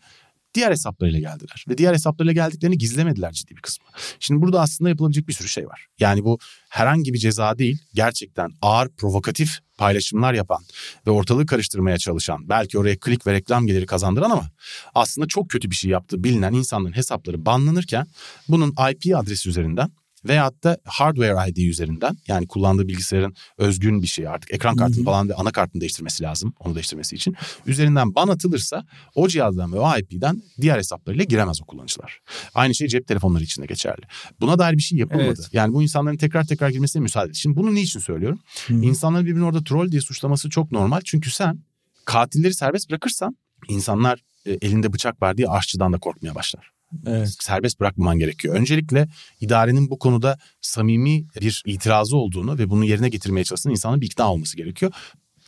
diğer hesaplarıyla geldiler. Ve diğer hesaplarıyla geldiklerini gizlemediler ciddi bir kısmı. Şimdi burada aslında yapılabilecek bir sürü şey var. Yani bu herhangi bir ceza değil, gerçekten ağır provokatif paylaşımlar yapan ve ortalığı karıştırmaya çalışan, belki oraya klik ve reklam geliri kazandıran ama aslında çok kötü bir şey yaptığı bilinen insanların hesapları banlanırken bunun IP adresi üzerinden veyahut da hardware ID üzerinden yani kullandığı bilgisayarın özgün bir şey artık ekran kartını falan ve anakartını değiştirmesi lazım onu değiştirmesi için. Üzerinden ban atılırsa o cihazdan ve o IP'den diğer hesaplarıyla giremez o kullanıcılar. Aynı şey cep telefonları için de geçerli. Buna dair bir şey yapılmadı. Evet. Yani bu insanların tekrar tekrar girmesine müsaade edin. Şimdi bunu niçin söylüyorum? Hı-hı. İnsanların birbirini orada troll diye suçlaması çok normal. Çünkü sen katilleri serbest bırakırsan insanlar e, elinde bıçak var diye aşçıdan da korkmaya başlar. Evet. Serbest bırakmaman gerekiyor. Öncelikle idarenin bu konuda samimi bir itirazı olduğunu ve bunu yerine getirmeye çalışan insanın bir ikna olması gerekiyor.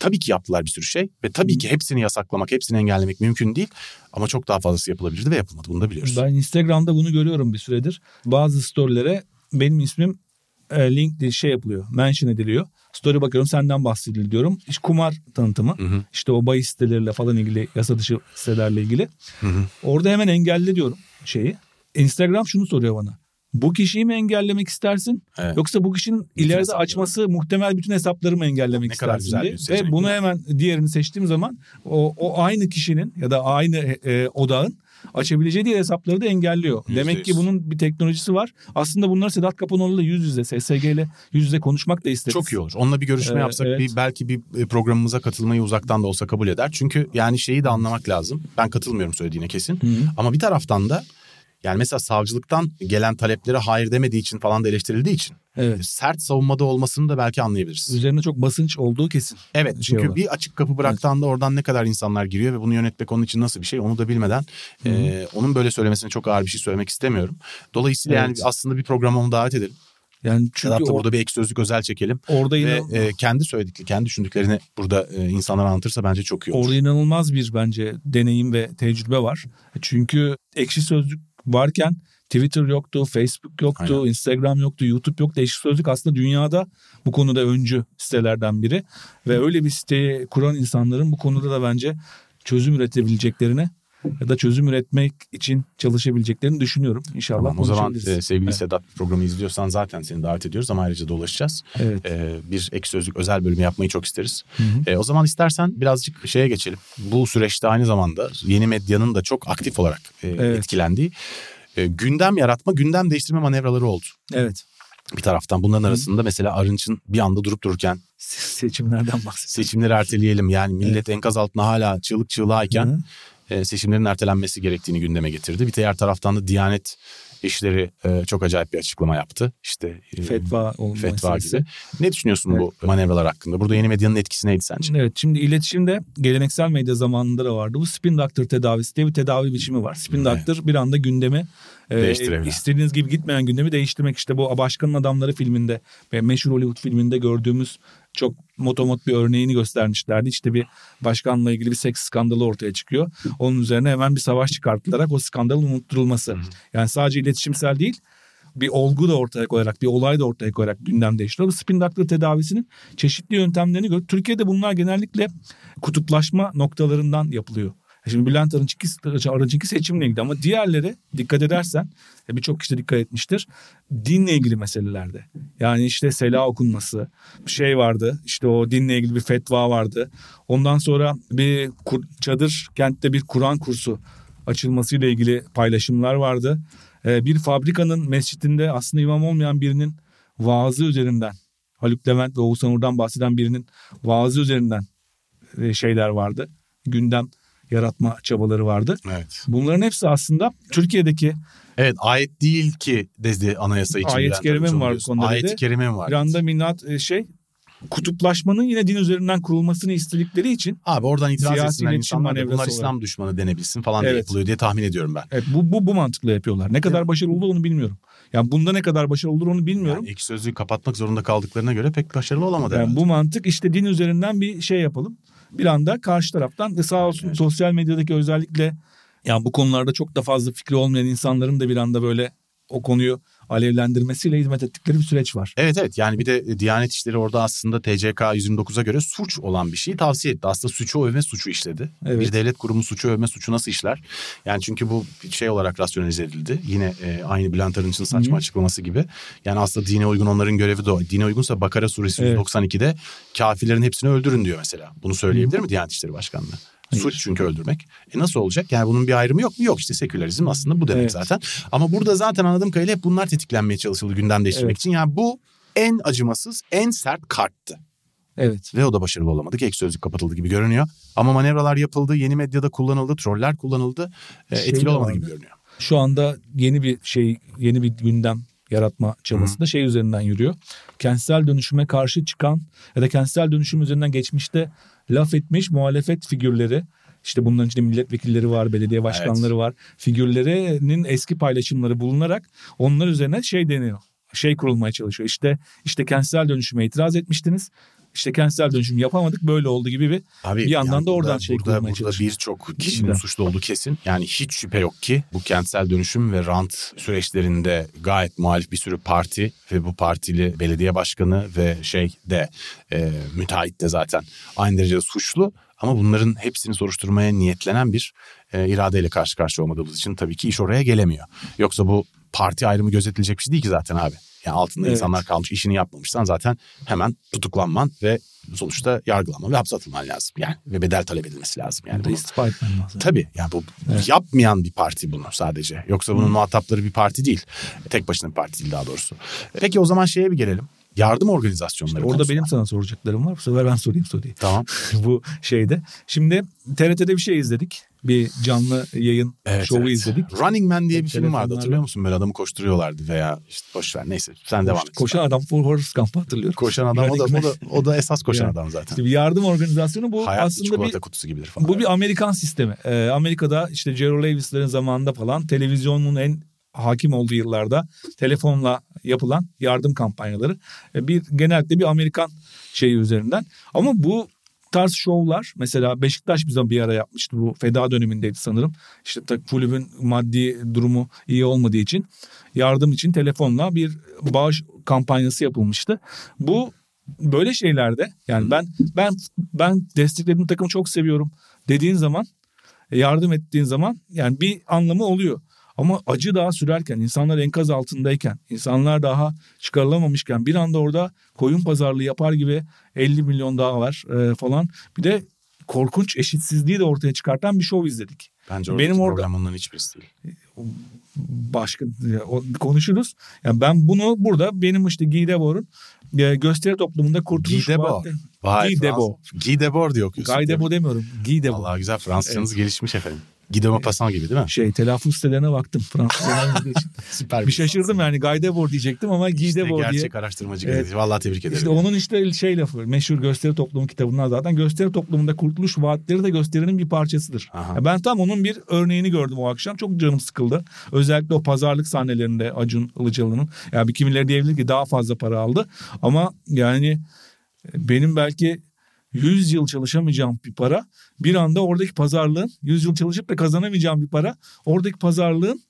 Tabii ki yaptılar bir sürü şey ve tabii ki hepsini yasaklamak, hepsini engellemek mümkün değil. Ama çok daha fazlası yapılabilirdi ve yapılmadı. Bunu da biliyoruz. Ben Instagram'da bunu görüyorum bir süredir. Bazı storylere benim ismim e, link şey yapılıyor, mention ediliyor. Story bakıyorum senden bahsediliyor diyorum. İşte kumar tanıtımı. Hı hı. İşte o bahis siteleriyle falan ilgili, yasa dışı sitelerle ilgili. Hı hı. Orada hemen engelle diyorum şeyi. Instagram şunu soruyor bana. Bu kişiyi mi engellemek istersin? Evet. Yoksa bu kişinin bütün ileride açması muhtemel bütün hesapları mı engellemek ne istersin diye. Ve bunu hemen diğerini seçtiğim zaman o, o aynı kişinin ya da aynı e, odağın açabileceği diğer hesapları da engelliyor. %100. Demek ki bunun bir teknolojisi var. Aslında bunları Sedat Kapanoğlu'yla yüz yüze, SSG ile yüz yüze konuşmak da isteriz. Çok iyi olur. Onunla bir görüşme ee, yapsak evet. bir, belki bir e, programımıza katılmayı uzaktan da olsa kabul eder. Çünkü yani şeyi de anlamak lazım. Ben katılmıyorum söylediğine kesin. Hı-hı. Ama bir taraftan da yani mesela savcılıktan gelen taleplere hayır demediği için falan da eleştirildiği için evet. sert savunmada olmasını da belki anlayabiliriz. Üzerine çok basınç olduğu kesin. Evet şey çünkü olarak. bir açık kapı bıraktığında evet. oradan ne kadar insanlar giriyor ve bunu yönetmek onun için nasıl bir şey onu da bilmeden e, onun böyle söylemesine çok ağır bir şey söylemek istemiyorum. Dolayısıyla evet. yani aslında bir programa onu davet edelim. Yani çünkü Hatta burada bir ek sözlük özel çekelim. Orada ve e, kendi söyledikleri, kendi düşündüklerini burada e, insanlara anlatırsa bence çok iyi olur. Orada inanılmaz bir bence deneyim ve tecrübe var. Çünkü ekşi sözlük varken Twitter yoktu, Facebook yoktu, Aynen. Instagram yoktu, YouTube yoktu. Eşit Sözlük aslında dünyada bu konuda öncü sitelerden biri. Ve öyle bir siteyi kuran insanların bu konuda da bence çözüm üretebileceklerini ya da çözüm üretmek için çalışabileceklerini düşünüyorum. İnşallah tamam, O zaman e, sevgili evet. Sedat programı izliyorsan zaten seni davet ediyoruz ama ayrıca dolaşacağız. Evet. E, bir ek sözlük özel bölümü yapmayı çok isteriz. Hı hı. E, o zaman istersen birazcık şeye geçelim. Bu süreçte aynı zamanda yeni medyanın da çok aktif olarak e, evet. etkilendiği e, gündem yaratma, gündem değiştirme manevraları oldu. Evet. Bir taraftan bunların arasında mesela Arınç'ın bir anda durup dururken seçimlerden bahsediyor. Seçimleri erteleyelim yani millet evet. enkaz altında hala çığlık çığlığayken seçimlerin ertelenmesi gerektiğini gündeme getirdi. Bir diğer taraftan da Diyanet işleri e, çok acayip bir açıklama yaptı. İşte e, fetva fetva gibi. Ne düşünüyorsun evet. bu manevralar hakkında? Burada yeni medyanın etkisi neydi sence? Evet şimdi iletişimde geleneksel medya zamanında da vardı. Bu spin doctor tedavisi diye bir tedavi biçimi var. Spin evet. doctor bir anda gündemi e, istediğiniz gibi gitmeyen gündemi değiştirmek işte bu Başkanın Adamları filminde ve meşhur Hollywood filminde gördüğümüz çok motomot bir örneğini göstermişlerdi. İşte bir başkanla ilgili bir seks skandalı ortaya çıkıyor. Onun üzerine hemen bir savaş çıkartılarak o skandalın unutturulması. Yani sadece iletişimsel değil bir olgu da ortaya koyarak, bir olay da ortaya koyarak gündem değiştiriyor. Spin doctor tedavisinin çeşitli yöntemlerini gör. Türkiye'de bunlar genellikle kutuplaşma noktalarından yapılıyor. Şimdi Bülent Arınç'ınki, Arınç'ınki seçimle ilgili ama diğerleri dikkat edersen e, birçok kişi de dikkat etmiştir. Dinle ilgili meselelerde. Yani işte sela okunması şey vardı. İşte o dinle ilgili bir fetva vardı. Ondan sonra bir çadır kentte bir Kur'an kursu açılmasıyla ilgili paylaşımlar vardı. E, bir fabrikanın mescidinde aslında imam olmayan birinin vaazı üzerinden Haluk Levent ve Oğuzhan Uğur'dan bahseden birinin vaazı üzerinden e, şeyler vardı. Gündem yaratma çabaları vardı. Evet. Bunların hepsi aslında Türkiye'deki Evet ayet değil ki dedi anayasa için. Ayet-i kerime mi var bu konuda Ayet-i kerime mi var? Bir anda minat e, şey kutuplaşmanın yine din üzerinden kurulmasını istedikleri için abi oradan itiraz etsinler insanlar da bunlar olarak. İslam düşmanı denebilsin falan evet. diye yapılıyor diye tahmin ediyorum ben. Evet bu bu, bu mantıkla yapıyorlar. Ne kadar evet. başarılı olur onu bilmiyorum. Yani bunda ne kadar başarılı olur onu bilmiyorum. Yani iki sözlüğü kapatmak zorunda kaldıklarına göre pek başarılı olamadı. Yani bu mantık işte din üzerinden bir şey yapalım bir anda karşı taraftan sağ olsun evet. sosyal medyadaki özellikle yani bu konularda çok da fazla fikri olmayan insanların da bir anda böyle o konuyu alevlendirmesiyle hizmet ettikleri bir süreç var. Evet evet yani bir de Diyanet İşleri orada aslında TCK 129'a göre suç olan bir şeyi tavsiye etti. Aslında suçu övme suçu işledi. Evet. Bir devlet kurumu suçu övme suçu nasıl işler? Yani çünkü bu şey olarak rasyonelize edildi. Yine e, aynı Bülent Arınç'ın saçma Hı-hı. açıklaması gibi. Yani aslında dine uygun onların görevi de o. Dine uygunsa Bakara suresi evet. 192'de kafirlerin hepsini öldürün diyor mesela. Bunu söyleyebilir Hı-hı. mi Diyanet İşleri Başkanlığı? Hayır. Suç çünkü öldürmek. E nasıl olacak? Yani bunun bir ayrımı yok mu? Yok işte sekülerizm aslında bu demek evet. zaten. Ama burada zaten anladığım kadarıyla hep bunlar tetiklenmeye çalışıldı gündem değiştirmek evet. için. Yani bu en acımasız, en sert karttı. Evet. Ve o da başarılı olamadı ki ek sözlük kapatıldı gibi görünüyor. Ama manevralar yapıldı, yeni medyada kullanıldı, troller kullanıldı. E, şey etkili olamadı gibi görünüyor. Şu anda yeni bir şey, yeni bir gündem yaratma çabası Hı-hı. da şey üzerinden yürüyor. Kentsel dönüşüme karşı çıkan ya da kentsel dönüşüm üzerinden geçmişte laf etmiş muhalefet figürleri işte bunların içinde milletvekilleri var, belediye başkanları evet. var. Figürlerinin eski paylaşımları bulunarak onlar üzerine şey deniyor. Şey kurulmaya çalışıyor. İşte işte kentsel dönüşüme itiraz etmiştiniz. İşte kentsel dönüşüm yapamadık böyle oldu gibi bir Abi, bir yandan yani da oradan burada, şey burada, burada birçok kişinin suçlu olduğu kesin. Yani hiç şüphe yok ki bu kentsel dönüşüm ve rant süreçlerinde gayet muhalif bir sürü parti ve bu partili belediye başkanı ve şey de e, müteahhit de zaten aynı derecede suçlu. Ama bunların hepsini soruşturmaya niyetlenen bir e, iradeyle karşı karşıya olmadığımız için tabii ki iş oraya gelemiyor. Yoksa bu parti ayrımı gözetilecek bir şey değil ki zaten abi. Yani altında evet. insanlar kalmış işini yapmamışsan zaten hemen tutuklanman ve sonuçta yargılanman ve hapse atılman lazım. Yani ve bedel talep edilmesi lazım. Yani bunu, istifa etmen lazım. Tabii yani bu evet. yapmayan bir parti bunu sadece. Yoksa bunun hmm. muhatapları bir parti değil. Tek başına bir parti değil daha doğrusu. Peki o zaman şeye bir gelelim yardım organizasyonları. İşte orada benim sana soracaklarım var. Bu sefer ben sorayım soruyu. Tamam. Bu şeyde. Şimdi TRT'de bir şey izledik. Bir canlı yayın evet, şovu evet. izledik. Running Man diye bir film vardı hatırlıyor musun? Böyle adamı koşturuyorlardı veya işte boş ver neyse sen Koş, devam et. Koşan adam Forrest Gump'ı hatırlıyorum. Koşan adam o da, o da, o da esas koşan yani, adam zaten. İşte bir yardım organizasyonu bu Hayat aslında bir kutusu gibidir falan. Bu bir Amerikan sistemi. Ee, Amerika'da işte Gerald Lewis'lerin zamanında falan televizyonun en hakim olduğu yıllarda telefonla yapılan yardım kampanyaları e, bir genellikle bir Amerikan şeyi üzerinden. Ama bu tarz şovlar mesela Beşiktaş bize bir ara yapmıştı bu feda dönemindeydi sanırım. İşte kulübün maddi durumu iyi olmadığı için yardım için telefonla bir bağış kampanyası yapılmıştı. Bu böyle şeylerde yani ben ben ben desteklediğim takımı çok seviyorum dediğin zaman yardım ettiğin zaman yani bir anlamı oluyor. Ama acı daha sürerken, insanlar enkaz altındayken, insanlar daha çıkarılamamışken bir anda orada koyun pazarlığı yapar gibi 50 milyon daha var e, falan. Bir de korkunç eşitsizliği de ortaya çıkartan bir şov izledik. Bence Benim orada problem onların hiçbirisi değil. Başka konuşuruz. Yani ben bunu burada benim işte Guy Debord'un e, gösteri toplumunda kurtuluş Guy Debord. Vay. Guy Debord diyor okuyorsun. Guy Debord demiyorum. Guy Debord. Allah güzel Fransızcanız evet. gelişmiş efendim. Guido Maupassant gibi değil mi? Şey telaffuz sitelerine baktım için. Süper bir, bir şaşırdım yani Guy Debord diyecektim ama Guy işte diye. gerçek araştırmacı evet. Vallahi tebrik ederim. İşte onun işte şey lafı meşhur gösteri toplumu kitabından zaten gösteri toplumunda kurtuluş vaatleri de gösterinin bir parçasıdır. Aha. Ben tam onun bir örneğini gördüm o akşam. Çok canım sıkıldı. Özellikle o pazarlık sahnelerinde Acun Ilıcalı'nın. Yani bir kimileri diyebilir ki daha fazla para aldı. Ama yani benim belki 100 yıl çalışamayacağım bir para bir anda oradaki pazarlığın 100 yıl çalışıp da kazanamayacağım bir para oradaki pazarlığın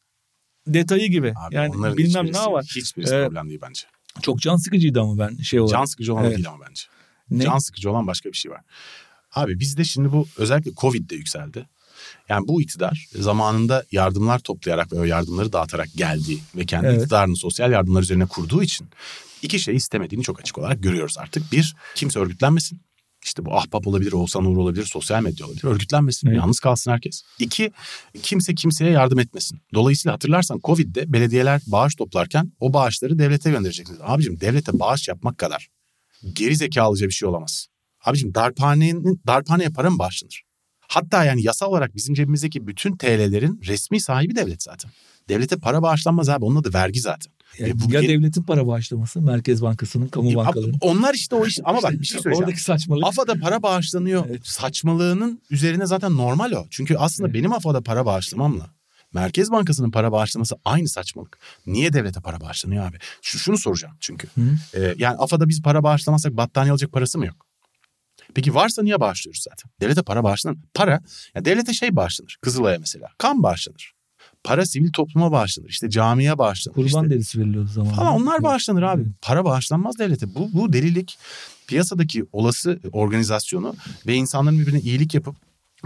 detayı gibi. Abi yani bilmem ne var. Hiçbirisi ee, problem değil bence. Çok can sıkıcıydı ama ben şey olarak. Can sıkıcı olan evet. değil ama bence. Ne? Can sıkıcı olan başka bir şey var. Abi bizde şimdi bu özellikle Covid'de yükseldi. Yani bu iktidar zamanında yardımlar toplayarak ve o yardımları dağıtarak geldi ve kendi evet. iktidarını sosyal yardımlar üzerine kurduğu için iki şey istemediğini çok açık olarak görüyoruz artık. Bir, kimse örgütlenmesin. İşte bu ahbap olabilir, Oğuzhan Uğur olabilir, sosyal medya olabilir. Örgütlenmesin, evet. yalnız kalsın herkes. İki, kimse kimseye yardım etmesin. Dolayısıyla hatırlarsan Covid'de belediyeler bağış toplarken o bağışları devlete göndereceksiniz. Abicim devlete bağış yapmak kadar geri zekalıca bir şey olamaz. Abicim darphanenin, darphaneye para mı bağışlanır? Hatta yani yasal olarak bizim cebimizdeki bütün TL'lerin resmi sahibi devlet zaten. Devlete para bağışlanmaz abi onun adı vergi zaten. Yani e, ya devletin para bağışlaması, Merkez Bankası'nın, kamu e, bankalarının. Onlar işte o iş ama bak bir şey söyleyeceğim. Oradaki saçmalık. AFA'da para bağışlanıyor. Evet. Saçmalığının üzerine zaten normal o. Çünkü aslında evet. benim AFA'da para bağışlamamla Merkez Bankası'nın para bağışlaması aynı saçmalık. Niye devlete para bağışlanıyor abi? Şu, şunu soracağım çünkü. Ee, yani AFA'da biz para bağışlamazsak battaniye alacak parası mı yok? Peki varsa niye bağışlıyoruz zaten? Devlete para bağışlanır. Para, ya devlete şey bağışlanır. Kızılay'a mesela. Kan bağışlanır. Para sivil topluma bağışlanır. İşte camiye bağışlanır. Kurban işte, derisi veriliyordu zamanında. Falan onlar bağışlanır abi. Para bağışlanmaz devlete. Bu, bu delilik piyasadaki olası organizasyonu ve insanların birbirine iyilik yapıp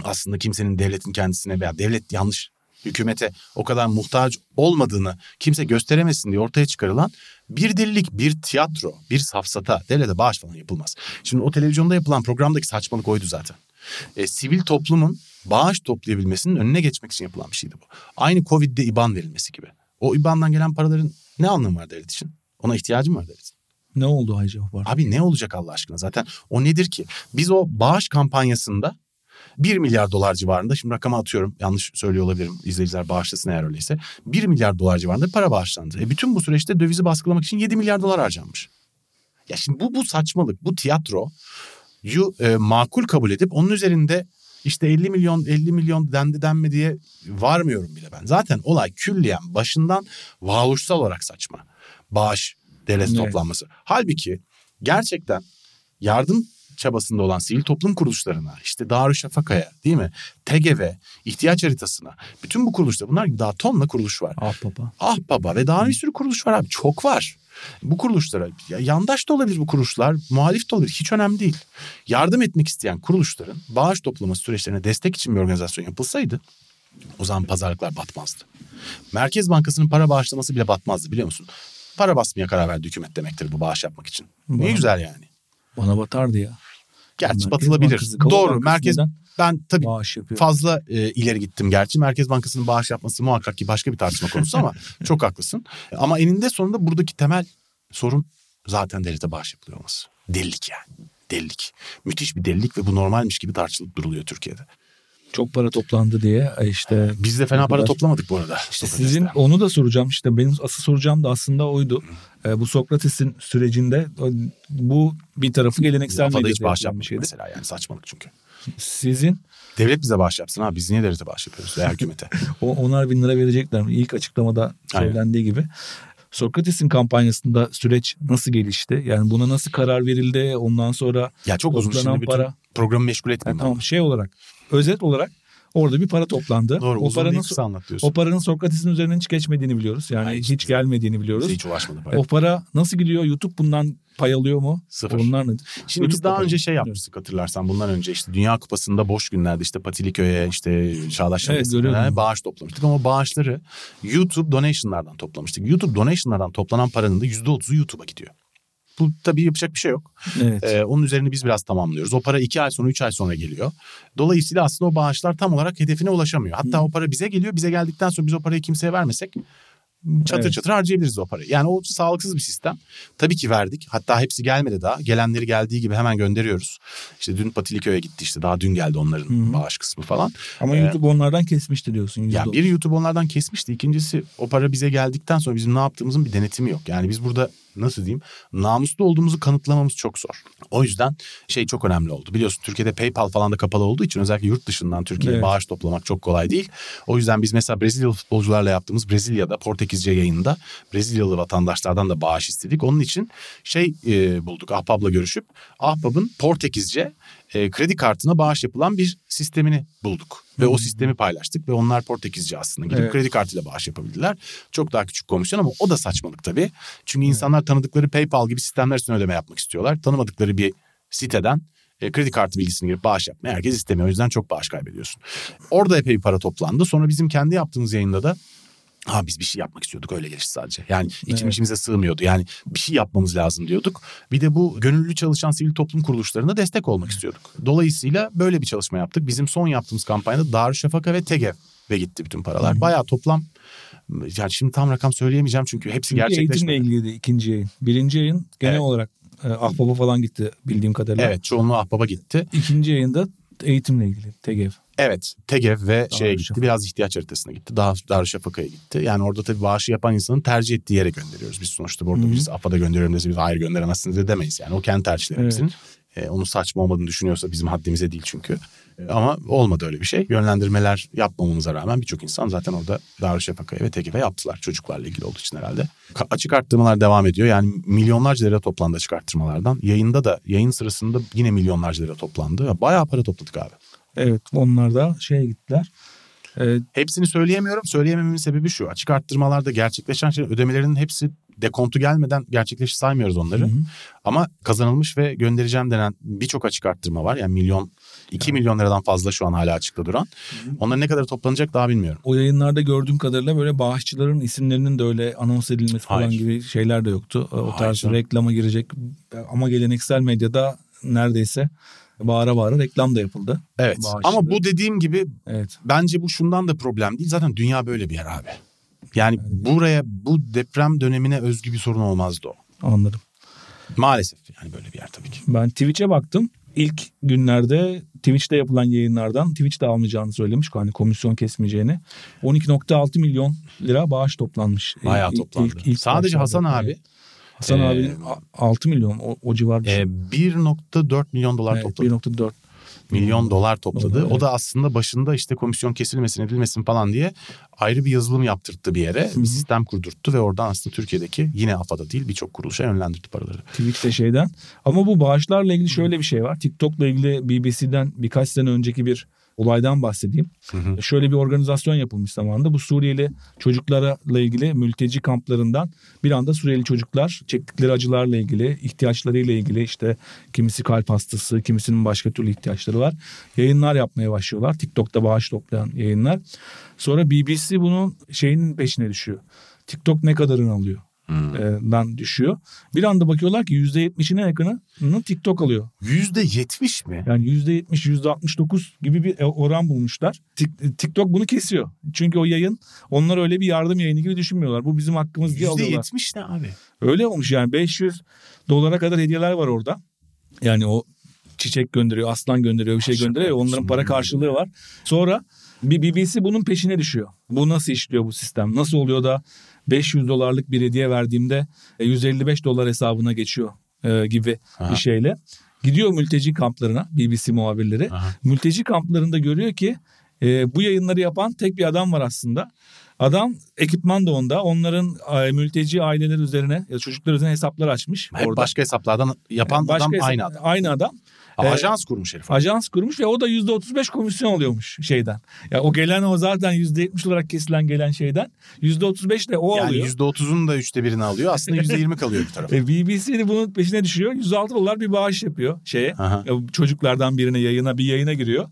aslında kimsenin devletin kendisine veya devlet yanlış hükümete o kadar muhtaç olmadığını kimse gösteremesin diye ortaya çıkarılan bir delilik, bir tiyatro, bir safsata devlete bağış falan yapılmaz. Şimdi o televizyonda yapılan programdaki saçmalık oydu zaten. E, sivil toplumun bağış toplayabilmesinin önüne geçmek için yapılan bir şeydi bu. Aynı Covid'de IBAN verilmesi gibi. O IBAN'dan gelen paraların ne anlamı var devlet için? Ona ihtiyacım var devletin. Ne oldu Hacı var? Abi ne olacak Allah aşkına zaten o nedir ki? Biz o bağış kampanyasında 1 milyar dolar civarında şimdi rakama atıyorum yanlış söylüyor olabilirim izleyiciler bağışlasın eğer öyleyse 1 milyar dolar civarında para bağışlandı. E bütün bu süreçte dövizi baskılamak için 7 milyar dolar harcanmış. Ya şimdi bu bu saçmalık bu tiyatro yu e, makul kabul edip onun üzerinde işte 50 milyon 50 milyon dendi denme diye varmıyorum bile ben. Zaten olay külliyen başından varoluşsal olarak saçma. Bağış devlet evet. toplanması. Halbuki gerçekten yardım çabasında olan sivil toplum kuruluşlarına, işte Darüşşafaka'ya değil mi? TGV, ihtiyaç haritasına, bütün bu kuruluşlar bunlar daha tonla kuruluş var. Ah baba. Ah baba ve daha bir sürü kuruluş var abi çok var. Bu kuruluşlara ya yandaş da olabilir bu kuruluşlar, muhalif de olabilir hiç önemli değil. Yardım etmek isteyen kuruluşların bağış toplaması süreçlerine destek için bir organizasyon yapılsaydı o zaman pazarlıklar batmazdı. Merkez Bankası'nın para bağışlaması bile batmazdı biliyor musun? Para basmaya karar verdi hükümet demektir bu bağış yapmak için. Bana, ne güzel yani. Bana batardı ya. Gerçi batılabilir. Doğru. Merkez ben tabii fazla e, ileri gittim gerçi. Merkez Bankası'nın bağış yapması muhakkak ki başka bir tartışma konusu ama çok haklısın. Ama eninde sonunda buradaki temel sorun zaten devlete bağış yapılıyor olması. Delilik yani. Delilik. Müthiş bir delilik ve bu normalmiş gibi tartışılıp duruluyor Türkiye'de. Çok para toplandı diye e, işte. Biz de fena para toplamadık bu arada. İşte sizin onu da soracağım işte benim asıl soracağım da aslında oydu. Ee, bu Sokrates'in sürecinde bu bir tarafı geleneksel medyada hiç bağış yapmış şeydi. mesela yani saçmalık çünkü. Sizin Devlet bize bağış yapsın ha biz niye devlete bağış yapıyoruz veya hükümete? o onar bin lira verecekler mi? İlk açıklamada söylendiği Aynen. gibi. Sokrates'in kampanyasında süreç nasıl gelişti? Yani buna nasıl karar verildi? Ondan sonra ya çok uzun şimdi para programı meşgul etmeyeyim. Yani tamam şey olarak özet olarak Orada bir para toplandı. Doğru, o paranın anlatıyorsun. O paranın Sokrates'in üzerinden hiç geçmediğini biliyoruz. Yani Hayır, hiç gelmediğini biliyoruz. Hiç ulaşmadı para. O para nasıl gidiyor? YouTube bundan pay alıyor mu? Sıfır. Onlar ne? Şimdi YouTube biz daha önce şey yapmıştık hatırlarsan bundan önce işte Dünya Kupası'nda boş günlerde işte Patiliköy'e işte Çağdaş evet, bağış toplamıştık ama bağışları YouTube donationlardan toplamıştık. YouTube donationlardan toplanan paranın da %30'u YouTube'a gidiyor. Bu tabii yapacak bir şey yok. Evet. Ee, onun üzerine biz biraz tamamlıyoruz. O para iki ay sonra üç ay sonra geliyor. Dolayısıyla aslında o bağışlar tam olarak hedefine ulaşamıyor. Hatta Hı. o para bize geliyor. Bize geldikten sonra biz o parayı kimseye vermesek çatır evet. çatır harcayabiliriz o parayı. Yani o sağlıksız bir sistem. Tabii ki verdik. Hatta hepsi gelmedi daha. Gelenleri geldiği gibi hemen gönderiyoruz. İşte dün Patiliköy'e gitti işte. Daha dün geldi onların Hı-hı. bağış kısmı falan. Ama ee, YouTube onlardan kesmişti diyorsun. Ya yani bir YouTube onlardan kesmişti. İkincisi o para bize geldikten sonra bizim ne yaptığımızın bir denetimi yok. Yani biz burada nasıl diyeyim namuslu olduğumuzu kanıtlamamız çok zor. O yüzden şey çok önemli oldu. Biliyorsun Türkiye'de PayPal falan da kapalı olduğu için özellikle yurt dışından Türkiye'ye evet. bağış toplamak çok kolay değil. O yüzden biz mesela Brezilyalı futbolcularla yaptığımız Brezilya'da Portekizce yayında Brezilyalı vatandaşlardan da bağış istedik. Onun için şey e, bulduk Ahbap'la görüşüp Ahbap'ın Portekizce e, kredi kartına bağış yapılan bir sistemini bulduk. Ve hmm. o sistemi paylaştık ve onlar Portekizce aslında gidip evet. kredi kartıyla bağış yapabildiler. Çok daha küçük komisyon ama o da saçmalık tabii. Çünkü insanlar tanıdıkları PayPal gibi sistemler için ödeme yapmak istiyorlar. Tanımadıkları bir siteden e, kredi kartı bilgisini girip bağış yapmayı herkes istemiyor. O yüzden çok bağış kaybediyorsun. Orada epey bir para toplandı. Sonra bizim kendi yaptığımız yayında da Ha biz bir şey yapmak istiyorduk öyle gelişti sadece. Yani içim evet. içimize sığmıyordu. Yani bir şey yapmamız lazım diyorduk. Bir de bu gönüllü çalışan sivil toplum kuruluşlarına destek olmak istiyorduk. Dolayısıyla böyle bir çalışma yaptık. Bizim son yaptığımız kampanyada Darüşşafaka ve TEGEV ve gitti bütün paralar. Bayağı toplam yani şimdi tam rakam söyleyemeyeceğim çünkü hepsi gerçekleşmedi. Eğitimle ilgiliydi ikinci yayın. Birinci yayın genel evet. olarak e, Ahbaba falan gitti bildiğim kadarıyla. Evet çoğunluğu Ahbaba gitti. İkinci yayında eğitimle ilgili TEGEV. Evet TEGEV ve Darüşşafaka. şeye gitti biraz ihtiyaç haritasına gitti. Daha Darüşşafaka'ya gitti. Yani orada tabii bağışı yapan insanın tercih ettiği yere gönderiyoruz. Biz sonuçta burada Hı-hı. biz AFAD'a gönderiyorum dese biz hayır gönderemezsiniz de demeyiz. Yani o kendi tercihlerimizin. Evet. E, onun saçma olmadığını düşünüyorsa bizim haddimize değil çünkü. Ama olmadı öyle bir şey. Yönlendirmeler yapmamamıza rağmen birçok insan zaten orada Darüşşafaka'ya ve TEGEV'e yaptılar. Çocuklarla ilgili olduğu için herhalde. Ka- açık arttırmalar devam ediyor. Yani milyonlarca lira toplandı açık arttırmalardan. Yayında da yayın sırasında yine milyonlarca lira toplandı. Bayağı para topladık abi. Evet onlar da şeye gittiler. Evet. Hepsini söyleyemiyorum. Söyleyemememin sebebi şu. Açık arttırmalarda gerçekleşen şey ödemelerin hepsi dekontu gelmeden gerçekleşi saymıyoruz onları. Hı hı. Ama kazanılmış ve göndereceğim denen birçok açık arttırma var. Yani milyon, iki evet. milyon liradan fazla şu an hala açıkta duran. Hı hı. Onların ne kadar toplanacak daha bilmiyorum. O yayınlarda gördüğüm kadarıyla böyle bağışçıların isimlerinin de öyle anons edilmesi falan Hayır. gibi şeyler de yoktu. O tarz Hayır. reklama girecek ama geleneksel medyada neredeyse bağıra bağıra reklam da yapıldı. Evet ama bu dediğim gibi evet. bence bu şundan da problem değil. Zaten dünya böyle bir yer abi. Yani, buraya bu deprem dönemine özgü bir sorun olmazdı o. Anladım. Maalesef yani böyle bir yer tabii ki. Ben Twitch'e baktım. İlk günlerde Twitch'te yapılan yayınlardan Twitch de almayacağını söylemiş. Hani komisyon kesmeyeceğini. 12.6 milyon lira bağış toplanmış. Bayağı toplandı. İlk, ilk Sadece Hasan abi Hasan ee, abi 6 milyon o, o civar bir şey. 1.4 milyon dolar evet, topladı. 1.4 milyon dolar topladı. Dolar, evet. O da aslında başında işte komisyon kesilmesin edilmesin falan diye ayrı bir yazılım yaptırttı bir yere. Bir sistem kurdurttu ve oradan aslında Türkiye'deki yine AFAD'a değil birçok kuruluşa yönlendirdi paraları. Twitch'te şeyden. Ama bu bağışlarla ilgili şöyle bir şey var. TikTok'la ilgili BBC'den birkaç sene önceki bir olaydan bahsedeyim. Hı hı. Şöyle bir organizasyon yapılmış zamanında. Bu Suriyeli çocuklarla ilgili mülteci kamplarından bir anda Suriyeli çocuklar çektikleri acılarla ilgili, ihtiyaçlarıyla ilgili işte kimisi kalp hastası, kimisinin başka türlü ihtiyaçları var. Yayınlar yapmaya başlıyorlar. TikTok'ta bağış toplayan yayınlar. Sonra BBC bunun şeyinin peşine düşüyor. TikTok ne kadarını alıyor? Dan düşüyor. Bir anda bakıyorlar ki %70'ine yakını TikTok alıyor. %70 mi? Yani %70, %69 gibi bir e, oran bulmuşlar. TikTok bunu kesiyor. Çünkü o yayın onlar öyle bir yardım yayını gibi düşünmüyorlar. Bu bizim hakkımız diye alıyorlar. %70 ne abi? Öyle olmuş yani 500 dolara kadar hediyeler var orada. Yani o çiçek gönderiyor, aslan gönderiyor, bir şey gönderiyor. Onların para karşılığı var. Sonra bir BBC bunun peşine düşüyor. Bu nasıl işliyor bu sistem? Nasıl oluyor da 500 dolarlık bir hediye verdiğimde 155 e, dolar hesabına geçiyor e, gibi Aha. bir şeyle. Gidiyor mülteci kamplarına BBC muhabirleri. Aha. Mülteci kamplarında görüyor ki e, bu yayınları yapan tek bir adam var aslında. Adam ekipman da onda. Onların e, mülteci aileler üzerine ya çocuklar üzerine hesaplar açmış. Hep orada. başka hesaplardan yapan başka adam hesap, aynı adam. Aynı adam. Ee, ajans kurmuş herif. Ajans kurmuş ve o da yüzde otuz beş komisyon alıyormuş şeyden. Ya o gelen o zaten yüzde yetmiş olarak kesilen gelen şeyden yüzde otuz beş de o yani alıyor. Yani yüzde otuzun da üçte birini alıyor. Aslında yüzde yirmi kalıyor bir tarafa. Ve BBC bunun peşine düşüyor. Yüz altı dolar bir bağış yapıyor şeye. Aha. Çocuklardan birine yayına bir yayına giriyor.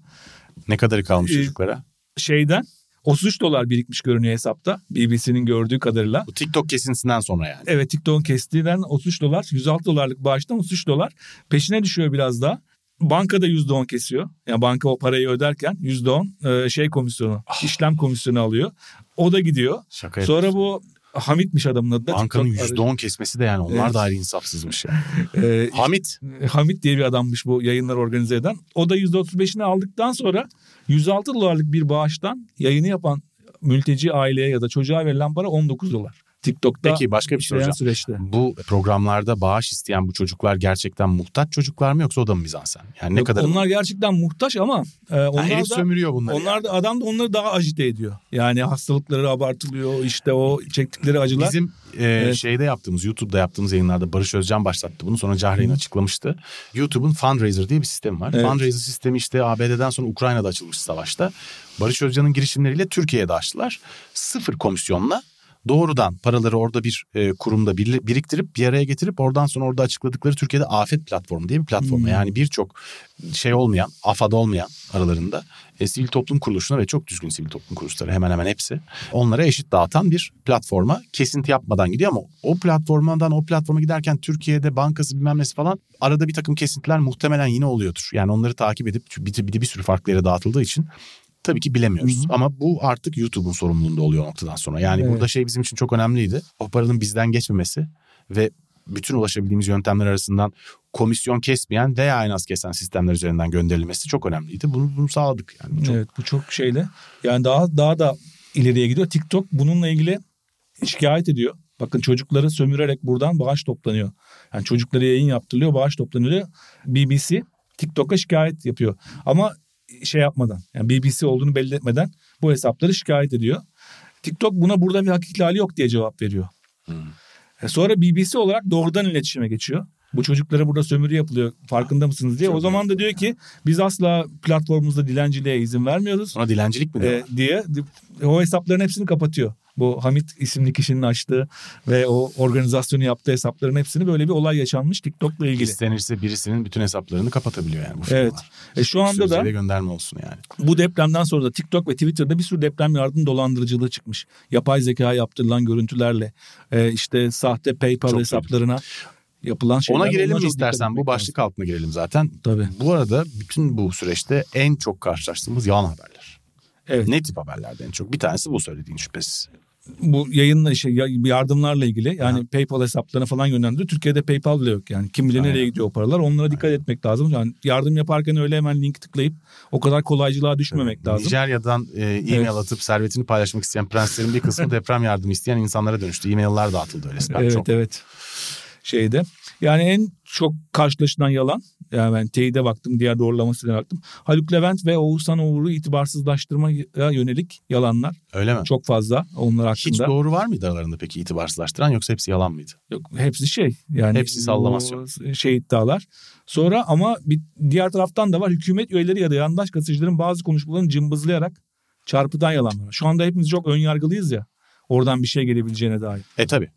Ne kadarı kalmış ee, çocuklara? Şeyden 33 dolar birikmiş görünüyor hesapta. BBC'nin gördüğü kadarıyla. Bu TikTok kesintisinden sonra yani. Evet TikTok'un kestiğinden 33 dolar. 106 dolarlık bağıştan 33 dolar. Peşine düşüyor biraz daha. Banka da %10 kesiyor. Yani banka o parayı öderken %10 e, şey komisyonu, ah. işlem komisyonu alıyor. O da gidiyor. Şaka Sonra bu Hamit'miş adamın adı da. Bankanın yüzde on kesmesi de yani onlar evet. da ayrı insafsızmış yani. ee, Hamit. Hamit diye bir adammış bu yayınlar organize eden. O da yüzde otuz beşini aldıktan sonra 106 dolarlık bir bağıştan yayını yapan mülteci aileye ya da çocuğa verilen para 19 dolar. TikTok'ta Peki başka bir şey soracağım. Süreçte. Bu programlarda bağış isteyen bu çocuklar gerçekten muhtaç çocuklar mı yoksa o da mı mizansen? Yani ne Yok, kadar Onlar gerçekten muhtaç ama e, onlar ha, da sömürüyor bunları. Onlar yani. da adam da onları daha ajite ediyor. Yani hastalıkları abartılıyor işte o çektikleri acılar. Bizim e, evet. şeyde yaptığımız YouTube'da yaptığımız yayınlarda Barış Özcan başlattı bunu. Sonra Cahreyn açıklamıştı. YouTube'un Fundraiser diye bir sistemi var. Evet. Fundraiser sistemi işte ABD'den sonra Ukrayna'da açılmış savaşta. Barış Özcan'ın girişimleriyle Türkiye'de açtılar. Sıfır komisyonla doğrudan paraları orada bir e, kurumda bir, biriktirip bir araya getirip oradan sonra orada açıkladıkları Türkiye'de afet platformu diye bir platform. Hmm. Yani birçok şey olmayan, AFAD olmayan aralarında e, sivil toplum kuruluşuna ve çok düzgün sivil toplum kuruluşları hemen hemen hepsi onlara eşit dağıtan bir platforma kesinti yapmadan gidiyor ama o platformdan o platforma giderken Türkiye'de bankası bilmem nesi falan arada bir takım kesintiler muhtemelen yine oluyordur. Yani onları takip edip bir, bir, bir sürü farklı yere dağıtıldığı için Tabii ki bilemiyoruz Hı-hı. ama bu artık YouTube'un sorumluluğunda oluyor noktadan sonra. Yani evet. burada şey bizim için çok önemliydi. O paranın bizden geçmemesi ve bütün ulaşabildiğimiz yöntemler arasından komisyon kesmeyen veya en az kesen sistemler üzerinden gönderilmesi çok önemliydi. Bunu, bunu sağladık. Yani çok... Evet bu çok şeyle. Yani daha daha da ileriye gidiyor. TikTok bununla ilgili şikayet ediyor. Bakın çocukları sömürerek buradan bağış toplanıyor. Yani çocuklara yayın yaptırılıyor, bağış toplanıyor. BBC TikTok'a şikayet yapıyor. Ama şey yapmadan yani BBC olduğunu belli etmeden bu hesapları şikayet ediyor. TikTok buna burada bir hak ihlali yok diye cevap veriyor. Hmm. E sonra BBC olarak doğrudan iletişime geçiyor. Bu çocuklara burada sömürü yapılıyor farkında mısınız diye. Çok o zaman da diyor ki biz asla platformumuzda dilenciliğe izin vermiyoruz. Ona dilencilik mi diyor? Ee, diye o hesapların hepsini kapatıyor. Bu Hamit isimli kişinin açtığı ve o organizasyonu yaptığı hesapların hepsini böyle bir olay yaşanmış TikTok'la ilgili. İstenirse birisinin bütün hesaplarını kapatabiliyor yani bu firmalar. Evet. E şu anda da gönderme olsun yani. Bu depremden sonra da TikTok ve Twitter'da bir sürü deprem yardım dolandırıcılığı çıkmış. Yapay zeka yaptırılan görüntülerle e, işte sahte PayPal Çok hesaplarına iyi. yapılan şeyler. Ona girelim mi istersen? Bu başlık altına girelim zaten. Tabii. Bu arada bütün bu süreçte en çok karşılaştığımız yalan haberler. Evet. Ne tip haberlerden çok? Bir tanesi bu söylediğin şüphesiz bu yayınla işte yardımlarla ilgili yani ha. PayPal hesaplarına falan yönlendiriyor. Türkiye'de PayPal bile yok yani. Kim bilir nereye gidiyor o paralar. Onlara dikkat Aynen. etmek lazım. Yani yardım yaparken öyle hemen link tıklayıp o kadar kolaycılığa düşmemek evet. lazım. Nijerya'dan e, e-mail evet. atıp servetini paylaşmak isteyen prenslerin bir kısmı deprem yardımı isteyen insanlara dönüştü. E-mailler dağıtıldı öyle. Evet çok. evet. Şeyde yani en çok karşılaşılan yalan yani ben teyide baktım diğer doğrulamasına baktım. Haluk Levent ve Oğuzhan Uğur'u itibarsızlaştırmaya yönelik yalanlar. Öyle mi? Çok fazla onlar hakkında. Hiç doğru var mıydı aralarında peki itibarsızlaştıran yoksa hepsi yalan mıydı? Yok hepsi şey yani. Hepsi sallamasyon. Şey iddialar. Sonra ama bir diğer taraftan da var hükümet üyeleri ya da yandaş gazetecilerin bazı konuşmalarını cımbızlayarak çarpıdan yalanlar. Şu anda hepimiz çok ön yargılıyız ya. Oradan bir şey gelebileceğine dair. E tabi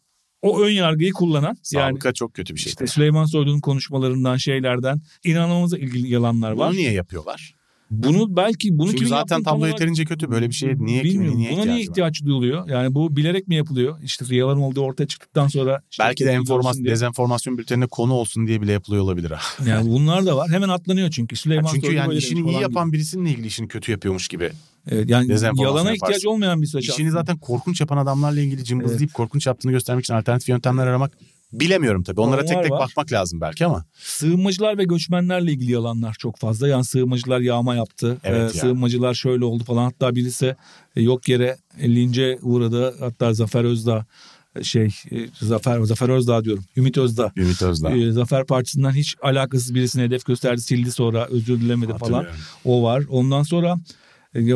o ön yargıyı kullanan Sabıka yani çok kötü bir şey. İşte Süleyman Soylu'nun konuşmalarından şeylerden inanılmaz ilgili yalanlar var. Bunu niye yapıyorlar? Bunu belki bunu Çünkü zaten tablo yeterince kötü böyle bir şey niye Bilmiyorum. niye Buna niye ihtiyaç var? duyuluyor? Yani bu bilerek mi yapılıyor? İşte yalan olduğu ortaya çıktıktan sonra işte belki de enformasyon dezenformasyon bültenine konu olsun diye bile yapılıyor olabilir ha. Yani bunlar da var. Hemen atlanıyor çünkü Süleyman yani Çünkü yani işini iyi yapan gibi. birisinin ilgili işini kötü yapıyormuş gibi. Evet, yani yalana ihtiyaç olmayan bir saç. İşini zaten korkunç yapan adamlarla ilgili cımbızlayıp evet. korkunç yaptığını göstermek için alternatif yöntemler aramak Bilemiyorum tabii. Onlara Onlar tek tek var. bakmak lazım belki ama. Sığınmacılar ve göçmenlerle ilgili yalanlar çok fazla. Yani sığınmacılar yağma yaptı. Evet ee, Sığınmacılar şöyle oldu falan. Hatta birisi e, yok yere lince uğradı. Hatta Zafer Özdağ e, şey e, Zafer Zafer Özdağ diyorum. Ümit Özdağ. Ümit Özdağ. Ee, Zafer Partisi'nden hiç alakasız birisine hedef gösterdi, sildi sonra özür dilemedi falan. O var. Ondan sonra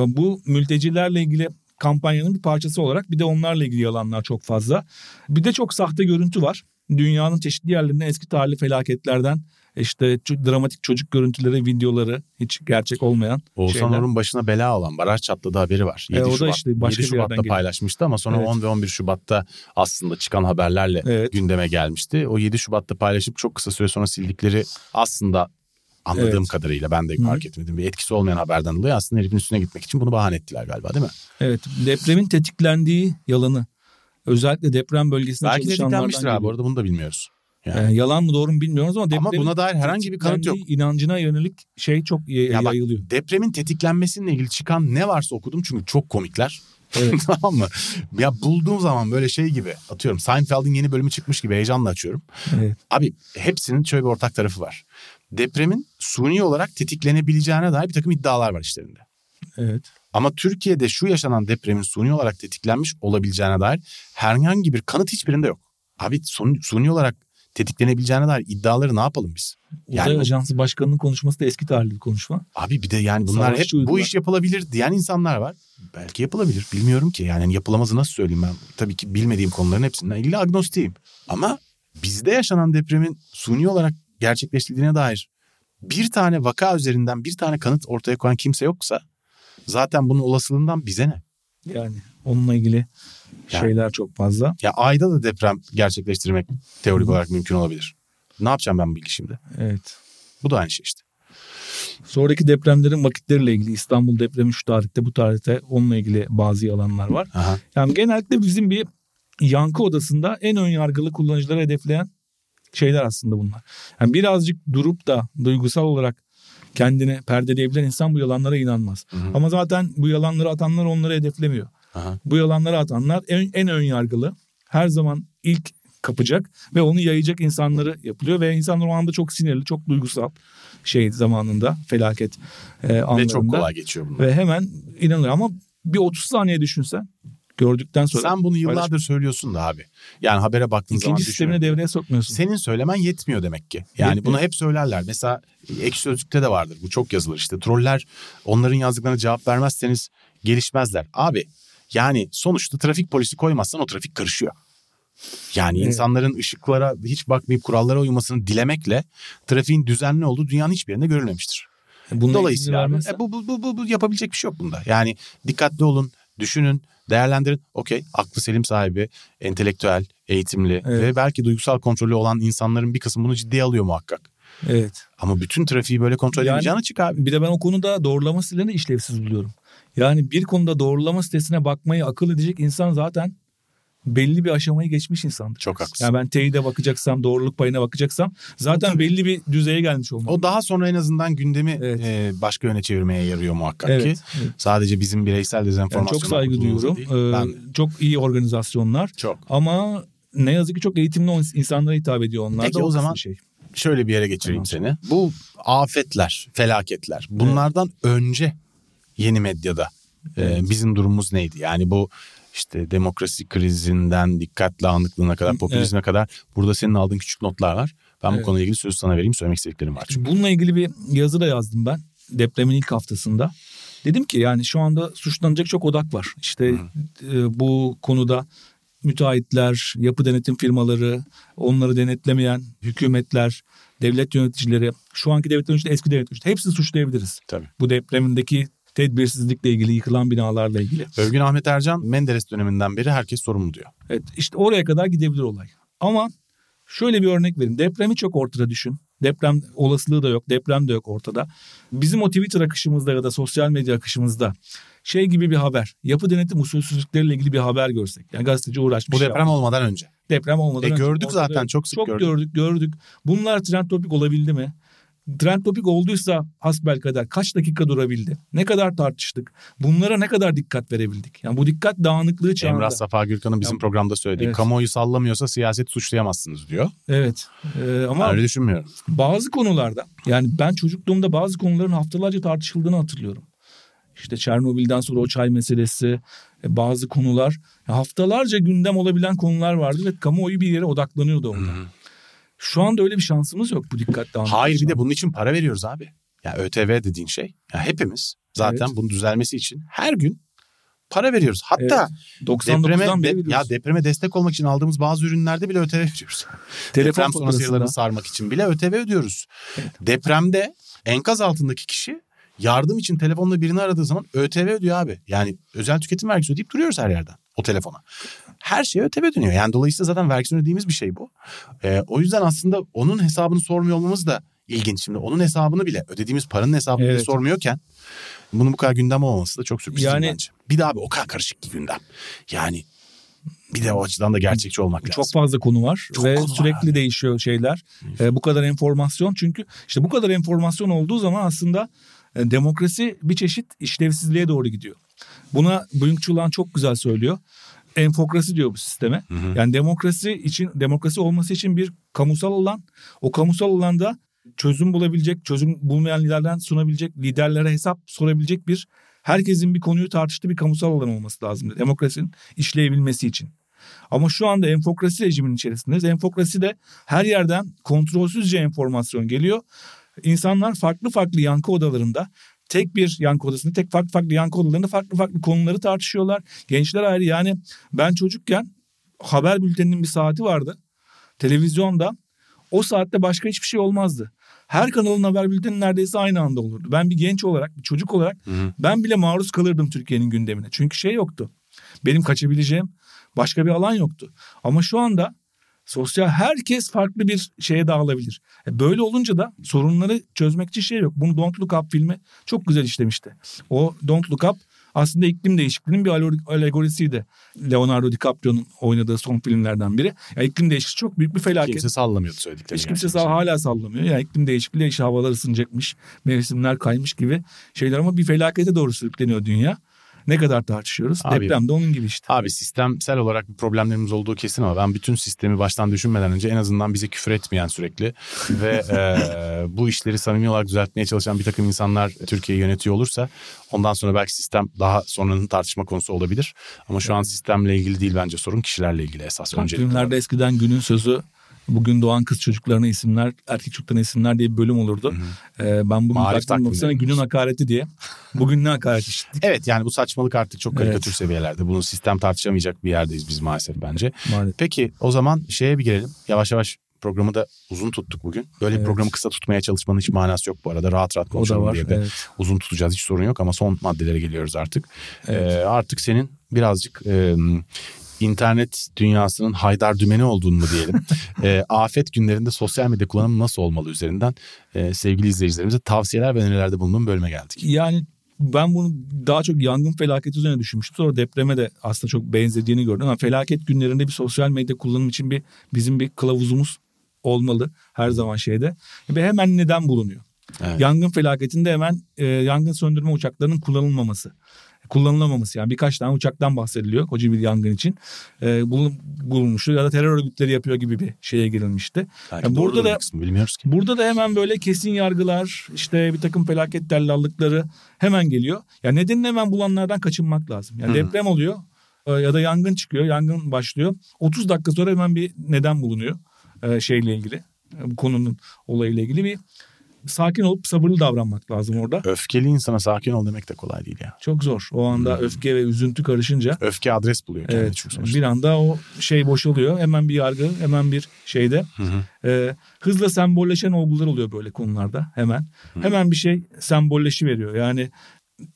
bu mültecilerle ilgili kampanyanın bir parçası olarak bir de onlarla ilgili yalanlar çok fazla. Bir de çok sahte görüntü var dünyanın çeşitli yerlerinde eski tarihli felaketlerden işte dramatik çocuk görüntüleri, videoları hiç gerçek olmayan Oğuzhan şeyler. Orhun başına bela olan baraj çatladı haberi var. 7 e, o Şubat, da işte başka 7 Şubat'ta paylaşmıştı ama sonra evet. 10 ve 11 Şubat'ta aslında çıkan haberlerle evet. gündeme gelmişti. O 7 Şubat'ta paylaşıp çok kısa süre sonra sildikleri aslında anladığım evet. kadarıyla ben de fark etmedim. Bir etkisi olmayan haberden dolayı aslında herifin üstüne gitmek için bunu bahane ettiler galiba değil mi? Evet depremin tetiklendiği yalanı Özellikle deprem bölgesinde Belki çalışanlardan Belki de abi orada bunu da bilmiyoruz. Yani. Ee, yalan mı doğru mu bilmiyoruz ama ama buna dair herhangi bir kanıt yok. inancına yönelik şey çok y- ya yayılıyor. Bak, depremin tetiklenmesiyle ilgili çıkan ne varsa okudum çünkü çok komikler. Evet. tamam mı? Ya bulduğum zaman böyle şey gibi atıyorum Seinfeld'in yeni bölümü çıkmış gibi heyecanla açıyorum. Evet. Abi hepsinin şöyle bir ortak tarafı var. Depremin suni olarak tetiklenebileceğine dair bir takım iddialar var işlerinde. Evet. Ama Türkiye'de şu yaşanan depremin suni olarak tetiklenmiş olabileceğine dair herhangi bir kanıt hiçbirinde yok. Abi suni, suni olarak tetiklenebileceğine dair iddiaları ne yapalım biz? Yani Uzay Ajansı Başkanı'nın konuşması da eski tarihli bir konuşma. Abi bir de yani bunlar Savaşçı hep uydular. bu iş yapılabilir diyen insanlar var. Belki yapılabilir bilmiyorum ki yani yapılamazı nasıl söyleyeyim ben. Tabii ki bilmediğim konuların hepsinden ilgili agnostiyim. Ama bizde yaşanan depremin suni olarak gerçekleştiğine dair bir tane vaka üzerinden bir tane kanıt ortaya koyan kimse yoksa Zaten bunun olasılığından bize ne? Yani onunla ilgili yani, şeyler çok fazla. Ya ayda da deprem gerçekleştirmek teorik olarak mümkün olabilir. Ne yapacağım ben bu bilgi şimdi? Evet. Bu da aynı şey işte. Sonraki depremlerin vakitleriyle ilgili İstanbul depremi şu tarihte bu tarihte onunla ilgili bazı yalanlar var. Aha. Yani genellikle bizim bir yankı odasında en ön yargılı kullanıcıları hedefleyen şeyler aslında bunlar. Yani birazcık durup da duygusal olarak kendini perdeleyebilen insan bu yalanlara inanmaz. Hı hı. Ama zaten bu yalanları atanlar onları hedeflemiyor. Aha. Bu yalanları atanlar en, en ön yargılı. Her zaman ilk kapacak ve onu yayacak insanları yapılıyor ve insanlar o anda çok sinirli, çok duygusal şey zamanında felaket e, anlarında. Ve çok kolay geçiyor bunlar. Ve hemen inanılıyor ama bir 30 saniye düşünsen gördükten sonra. Sen bunu yıllardır paylaş... söylüyorsun da abi. Yani habere baktığın İkinci zaman İkinci sistemini devreye sokmuyorsun. Senin söylemen yetmiyor demek ki. Yani yetmiyor. bunu hep söylerler. Mesela ekşi sözlükte de vardır. Bu çok yazılır işte. Troller onların yazdıklarına cevap vermezseniz gelişmezler. Abi yani sonuçta trafik polisi koymazsan o trafik karışıyor. Yani evet. insanların ışıklara hiç bakmayıp kurallara uymasını dilemekle trafiğin düzenli olduğu dünyanın hiçbir yerinde görülmemiştir. Bununla Dolayısıyla e, bu, bu, bu, bu yapabilecek bir şey yok bunda. Yani dikkatli olun, düşünün, değerlendirin. Okey, aklı selim sahibi, entelektüel, eğitimli evet. ve belki duygusal kontrolü olan insanların bir kısmı bunu ciddiye alıyor muhakkak. Evet. Ama bütün trafiği böyle kontrol yani, edeceğini açık abi. Bir de ben o konuda doğrulama sitelerini işlevsiz buluyorum. Yani bir konuda doğrulama sitesine bakmayı akıl edecek insan zaten belli bir aşamayı geçmiş insandır. Çok haklısın. Yani ben teyide bakacaksam, doğruluk payına bakacaksam zaten belli bir düzeye gelmiş olmalı. O daha sonra en azından gündemi evet. e, başka yöne çevirmeye yarıyor muhakkak evet, ki. Evet. Sadece bizim bireysel dezenformasyon. Yani çok saygı duyuyorum. Ee, ben... Çok iyi organizasyonlar. Çok. Ama ne yazık ki çok eğitimli insanlara hitap ediyor onlar Peki da o zaman şey. şöyle bir yere geçireyim tamam. seni. Bu afetler, felaketler bunlardan evet. önce yeni medyada e, evet. e, bizim durumumuz neydi? Yani bu işte demokrasi krizinden dikkat dağınıklığına kadar popülizme evet. kadar burada senin aldığın küçük notlar var. Ben evet. bu konuyla ilgili sözü sana vereyim söylemek istediklerim var. Çünkü. Bununla ilgili bir yazı da yazdım ben depremin ilk haftasında. Dedim ki yani şu anda suçlanacak çok odak var. İşte e, bu konuda müteahhitler, yapı denetim firmaları, onları denetlemeyen hükümetler, devlet yöneticileri, şu anki devlet yöneticileri, eski devlet yöneticileri hepsini suçlayabiliriz. Tabii. Bu depremindeki tedbirsizlikle ilgili yıkılan binalarla ilgili. Övgün Ahmet Ercan Menderes döneminden beri herkes sorumlu diyor. Evet işte oraya kadar gidebilir olay. Ama şöyle bir örnek vereyim. Depremi çok ortada düşün. Deprem olasılığı da yok, deprem de yok ortada. Bizim o Twitter akışımızda ya da sosyal medya akışımızda şey gibi bir haber. Yapı denetim usulsüzlükleriyle ilgili bir haber görsek. Yani gazeteci uğraşmış. Bu deprem yapmış. olmadan önce. Deprem olmadan e, önce. Gördük zaten çok sık çok gördük. gördük gördük. Bunlar trend topik olabildi mi? Trend topik olduysa hasbel kadar kaç dakika durabildi? Ne kadar tartıştık? Bunlara ne kadar dikkat verebildik? Yani bu dikkat dağınıklığı çağında. Emrah Safa Gürkan'ın bizim yani, programda söylediği evet. kamuoyu sallamıyorsa siyaset suçlayamazsınız diyor. Evet. Ee, ama ben öyle düşünmüyorum. Bazı konularda yani ben çocukluğumda bazı konuların haftalarca tartışıldığını hatırlıyorum. İşte Çernobil'den sonra o çay meselesi, e, bazı konular haftalarca gündem olabilen konular vardı ve kamuoyu bir yere odaklanıyordu orada. Hı-hı. Şu anda öyle bir şansımız yok bu dikkat dağınıklığı. Hayır bir de bunun için para veriyoruz abi. Ya ÖTV dediğin şey. Ya hepimiz zaten evet. bunun düzelmesi için her gün para veriyoruz. Hatta evet. depreme de, ya depreme destek olmak için aldığımız bazı ürünlerde bile ÖTV ödüyoruz. Telefon Deprem sonrası yaralarını sarmak için bile ÖTV ödüyoruz. Evet. Depremde enkaz altındaki kişi yardım için telefonla birini aradığı zaman ÖTV ödüyor abi. Yani özel tüketim vergisi ödeyip duruyoruz her yerden o telefona. Her şey ÖTV dönüyor. Yani dolayısıyla zaten vergisini ödediğimiz bir şey bu. Ee, o yüzden aslında onun hesabını sormuyor olmamız da ilginç. Şimdi onun hesabını bile ödediğimiz paranın hesabını evet. bile sormuyorken bunun bu kadar gündem olmaması da çok sürpriz yani, bence. Bir daha abi o kadar karışık bir gündem. Yani bir de o açıdan da gerçekçi olmak lazım. Çok fazla konu var Çok ve konu sürekli var değişiyor şeyler. Ee, bu kadar enformasyon çünkü işte bu kadar enformasyon olduğu zaman aslında e, demokrasi bir çeşit işlevsizliğe doğru gidiyor. Buna Byung-Chul çok güzel söylüyor. Enfokrasi diyor bu sisteme. Hı hı. Yani demokrasi için demokrasi olması için bir kamusal alan. O kamusal alanda çözüm bulabilecek, çözüm bulmayan liderlerden sunabilecek, liderlere hesap sorabilecek bir herkesin bir konuyu tartıştığı bir kamusal alan olması lazım. Demokrasinin işleyebilmesi için. Ama şu anda enfokrasi rejiminin içerisindeyiz. Enfokrasi de her yerden kontrolsüzce enformasyon geliyor. İnsanlar farklı farklı yankı odalarında tek bir yankı odasında tek farklı farklı yankı odalarında farklı farklı konuları tartışıyorlar. Gençler ayrı yani ben çocukken haber bülteninin bir saati vardı. Televizyonda o saatte başka hiçbir şey olmazdı. Her kanalın haber bülteni neredeyse aynı anda olurdu. Ben bir genç olarak, bir çocuk olarak hı hı. ben bile maruz kalırdım Türkiye'nin gündemine. Çünkü şey yoktu. Benim kaçabileceğim başka bir alan yoktu. Ama şu anda Sosyal herkes farklı bir şeye dağılabilir. E böyle olunca da sorunları çözmek için şey yok. Bunu Don't Look Up filmi çok güzel işlemişti. O Don't Look Up aslında iklim değişikliğinin bir alegorisiydi. Leonardo DiCaprio'nun oynadığı son filmlerden biri. Yani iklim değişikliği çok büyük bir felaket. Kimse sallamıyordu söylediklerini. Hiç kimse sağ, hala sallamıyor. Yani iklim değişikliği işte havalar ısınacakmış, mevsimler kaymış gibi şeyler ama bir felakete doğru sürükleniyor dünya. Ne kadar tartışıyoruz? Abi, Deprem de onun gibi işte. Abi sistemsel olarak bir problemlerimiz olduğu kesin ama ben bütün sistemi baştan düşünmeden önce en azından bize küfür etmeyen sürekli ve e, bu işleri samimi olarak düzeltmeye çalışan bir takım insanlar Türkiye'yi yönetiyor olursa ondan sonra belki sistem daha sonranın tartışma konusu olabilir. Ama şu an sistemle ilgili değil bence sorun kişilerle ilgili esas. Filmlerde eskiden günün sözü Bugün doğan kız çocuklarına isimler, erkek çocuklarına isimler diye bir bölüm olurdu. Hı hı. Ee, ben bugün Marif baktım baksana günün hakareti diye. Bugün ne hakaret işittik? evet yani bu saçmalık artık çok karikatür evet. seviyelerde. Bunu sistem tartışamayacak bir yerdeyiz biz maalesef bence. Maalesef. Peki o zaman şeye bir girelim. Yavaş yavaş programı da uzun tuttuk bugün. Böyle evet. bir programı kısa tutmaya çalışmanın hiç manası yok bu arada. Rahat rahat konuşalım var, diye de evet. uzun tutacağız. Hiç sorun yok ama son maddelere geliyoruz artık. Evet. Ee, artık senin birazcık e, internet dünyasının haydar dümeni olduğunu mu diyelim. e, afet günlerinde sosyal medya kullanımı nasıl olmalı üzerinden e, sevgili izleyicilerimize tavsiyeler ve önerilerde bulunduğum bölüme geldik. Yani ben bunu daha çok yangın felaketi üzerine düşünmüştüm. Sonra depreme de aslında çok benzediğini gördüm. Ama felaket günlerinde bir sosyal medya kullanım için bir bizim bir kılavuzumuz olmalı her zaman şeyde. Ve hemen neden bulunuyor? Evet. Yangın felaketinde hemen e, yangın söndürme uçaklarının kullanılmaması kullanılamaması yani birkaç tane uçaktan bahsediliyor koca bir yangın için e, bulunmuştu ya da terör örgütleri yapıyor gibi bir şeye girilmişti. Yani burada da kısmı, bilmiyoruz ki. Burada da hemen böyle kesin yargılar işte bir takım felaket dellallıkları hemen geliyor. Yani nedenini hemen bulanlardan kaçınmak lazım. Yani Hı. deprem oluyor e, ya da yangın çıkıyor, yangın başlıyor. 30 dakika sonra hemen bir neden bulunuyor e, şeyle ilgili. Bu konunun olayıyla ilgili bir sakin olup sabırlı davranmak lazım orada. Öfkeli insana sakin ol demek de kolay değil ya. Çok zor. O anda hmm. öfke ve üzüntü karışınca. Öfke adres buluyor. Evet. Sonuçta. Bir anda o şey boşalıyor. Hemen bir yargı, hemen bir şeyde. Hı hı. E, hızla sembolleşen olgular oluyor böyle konularda hemen. Hı. Hemen bir şey sembolleşi veriyor. Yani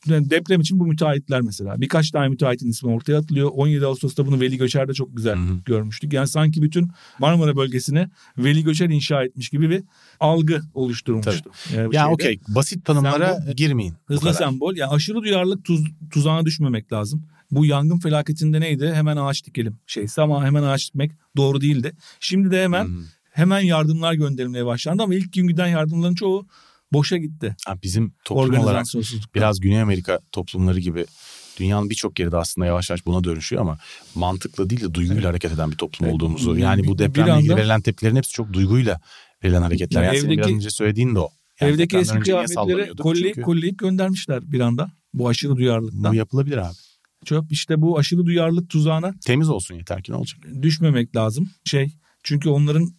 deprem için bu müteahhitler mesela. Birkaç tane müteahhitin ismi ortaya atılıyor. 17 Ağustos'ta bunu Veli Göçer'de çok güzel Hı-hı. görmüştük. Yani sanki bütün Marmara bölgesine Veli Göçer inşa etmiş gibi bir algı oluşturmuştu. Yani, yani okey basit tanımlara sembol, girmeyin. Hızlı sembol. Yani aşırı duyarlılık tuz, tuzağına düşmemek lazım. Bu yangın felaketinde neydi? Hemen ağaç dikelim şeysi ama hemen ağaç dikmek doğru değildi. Şimdi de hemen Hı-hı. hemen yardımlar gönderilmeye başlandı ama ilk gün giden yardımların çoğu boşa gitti. Ha, bizim toplum olarak biraz Güney Amerika toplumları gibi dünyanın birçok yeri de aslında yavaş yavaş buna dönüşüyor ama mantıkla değil de duyguyla evet. hareket eden bir toplum evet. olduğumuzu. Yani bu depremle anda, ilgili verilen tepkilerin hepsi çok duyguyla verilen hareketler. Yani, evdeki, biraz önce söylediğin de o. Yani evdeki eski kıyafetleri kolye, kolleyip göndermişler bir anda bu aşırı duyarlılıktan. Bu yapılabilir abi. Çöp işte bu aşırı duyarlılık tuzağına. Temiz olsun yeter ki ne olacak? Düşmemek lazım. Şey çünkü onların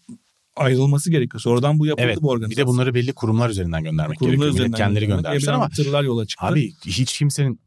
ayrılması gerekiyor. Sonradan bu yapıldı evet, bu organizasyon. Bir de bunları belli kurumlar üzerinden göndermek kurumlar gerekiyor. Üzerinden kendileri göndermişler ama tırlar yola çıktı. Abi hiç kimsenin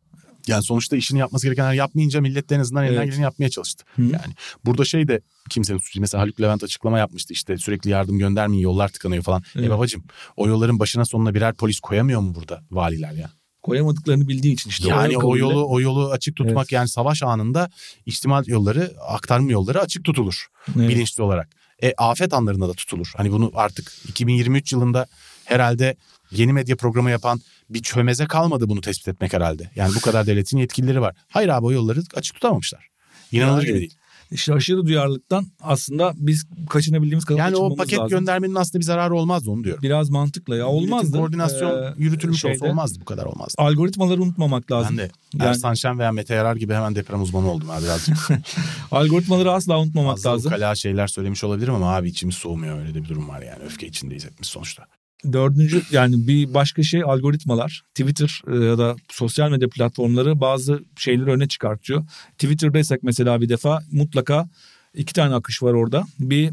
yani sonuçta işini yapması gerekenler yapmayınca millet de en azından elinden evet. geleni yapmaya çalıştı. Hı. Yani burada şey de kimsenin suçu. Mesela Haluk Levent açıklama yapmıştı işte sürekli yardım göndermeyin yollar tıkanıyor falan. Evet. E babacım o yolların başına sonuna birer polis koyamıyor mu burada valiler ya? koyamadıklarını bildiği için işte. Yani o, yolu o yolu açık tutmak evet. yani savaş anında ihtimal yolları aktarma yolları açık tutulur evet. bilinçli olarak. E, afet anlarında da tutulur. Hani bunu artık 2023 yılında herhalde yeni medya programı yapan bir çömeze kalmadı bunu tespit etmek herhalde. Yani bu kadar devletin yetkilileri var. Hayır abi o yolları açık tutamamışlar. İnanılır yani, gibi değil. İşte aşırı duyarlılıktan aslında biz kaçınabildiğimiz kadar Yani o paket lazım. göndermenin aslında bir zararı olmazdı onu diyorum. Biraz mantıklı ya olmazdı. koordinasyon ee, yürütülmüş şeyde, olsa olmazdı bu kadar olmazdı. Algoritmaları unutmamak lazım. Ben de yani, Ersan Şen veya Mete Yarar gibi hemen deprem uzmanı oldum abi birazcık. Algoritmaları asla unutmamak Fazla lazım. Fazla şeyler söylemiş olabilirim ama abi içimiz soğumuyor öyle de bir durum var yani. Öfke içindeyiz hepimiz sonuçta. Dördüncü yani bir başka şey algoritmalar. Twitter e, ya da sosyal medya platformları bazı şeyleri öne çıkartıyor. Twitter'daysak mesela bir defa mutlaka iki tane akış var orada. Bir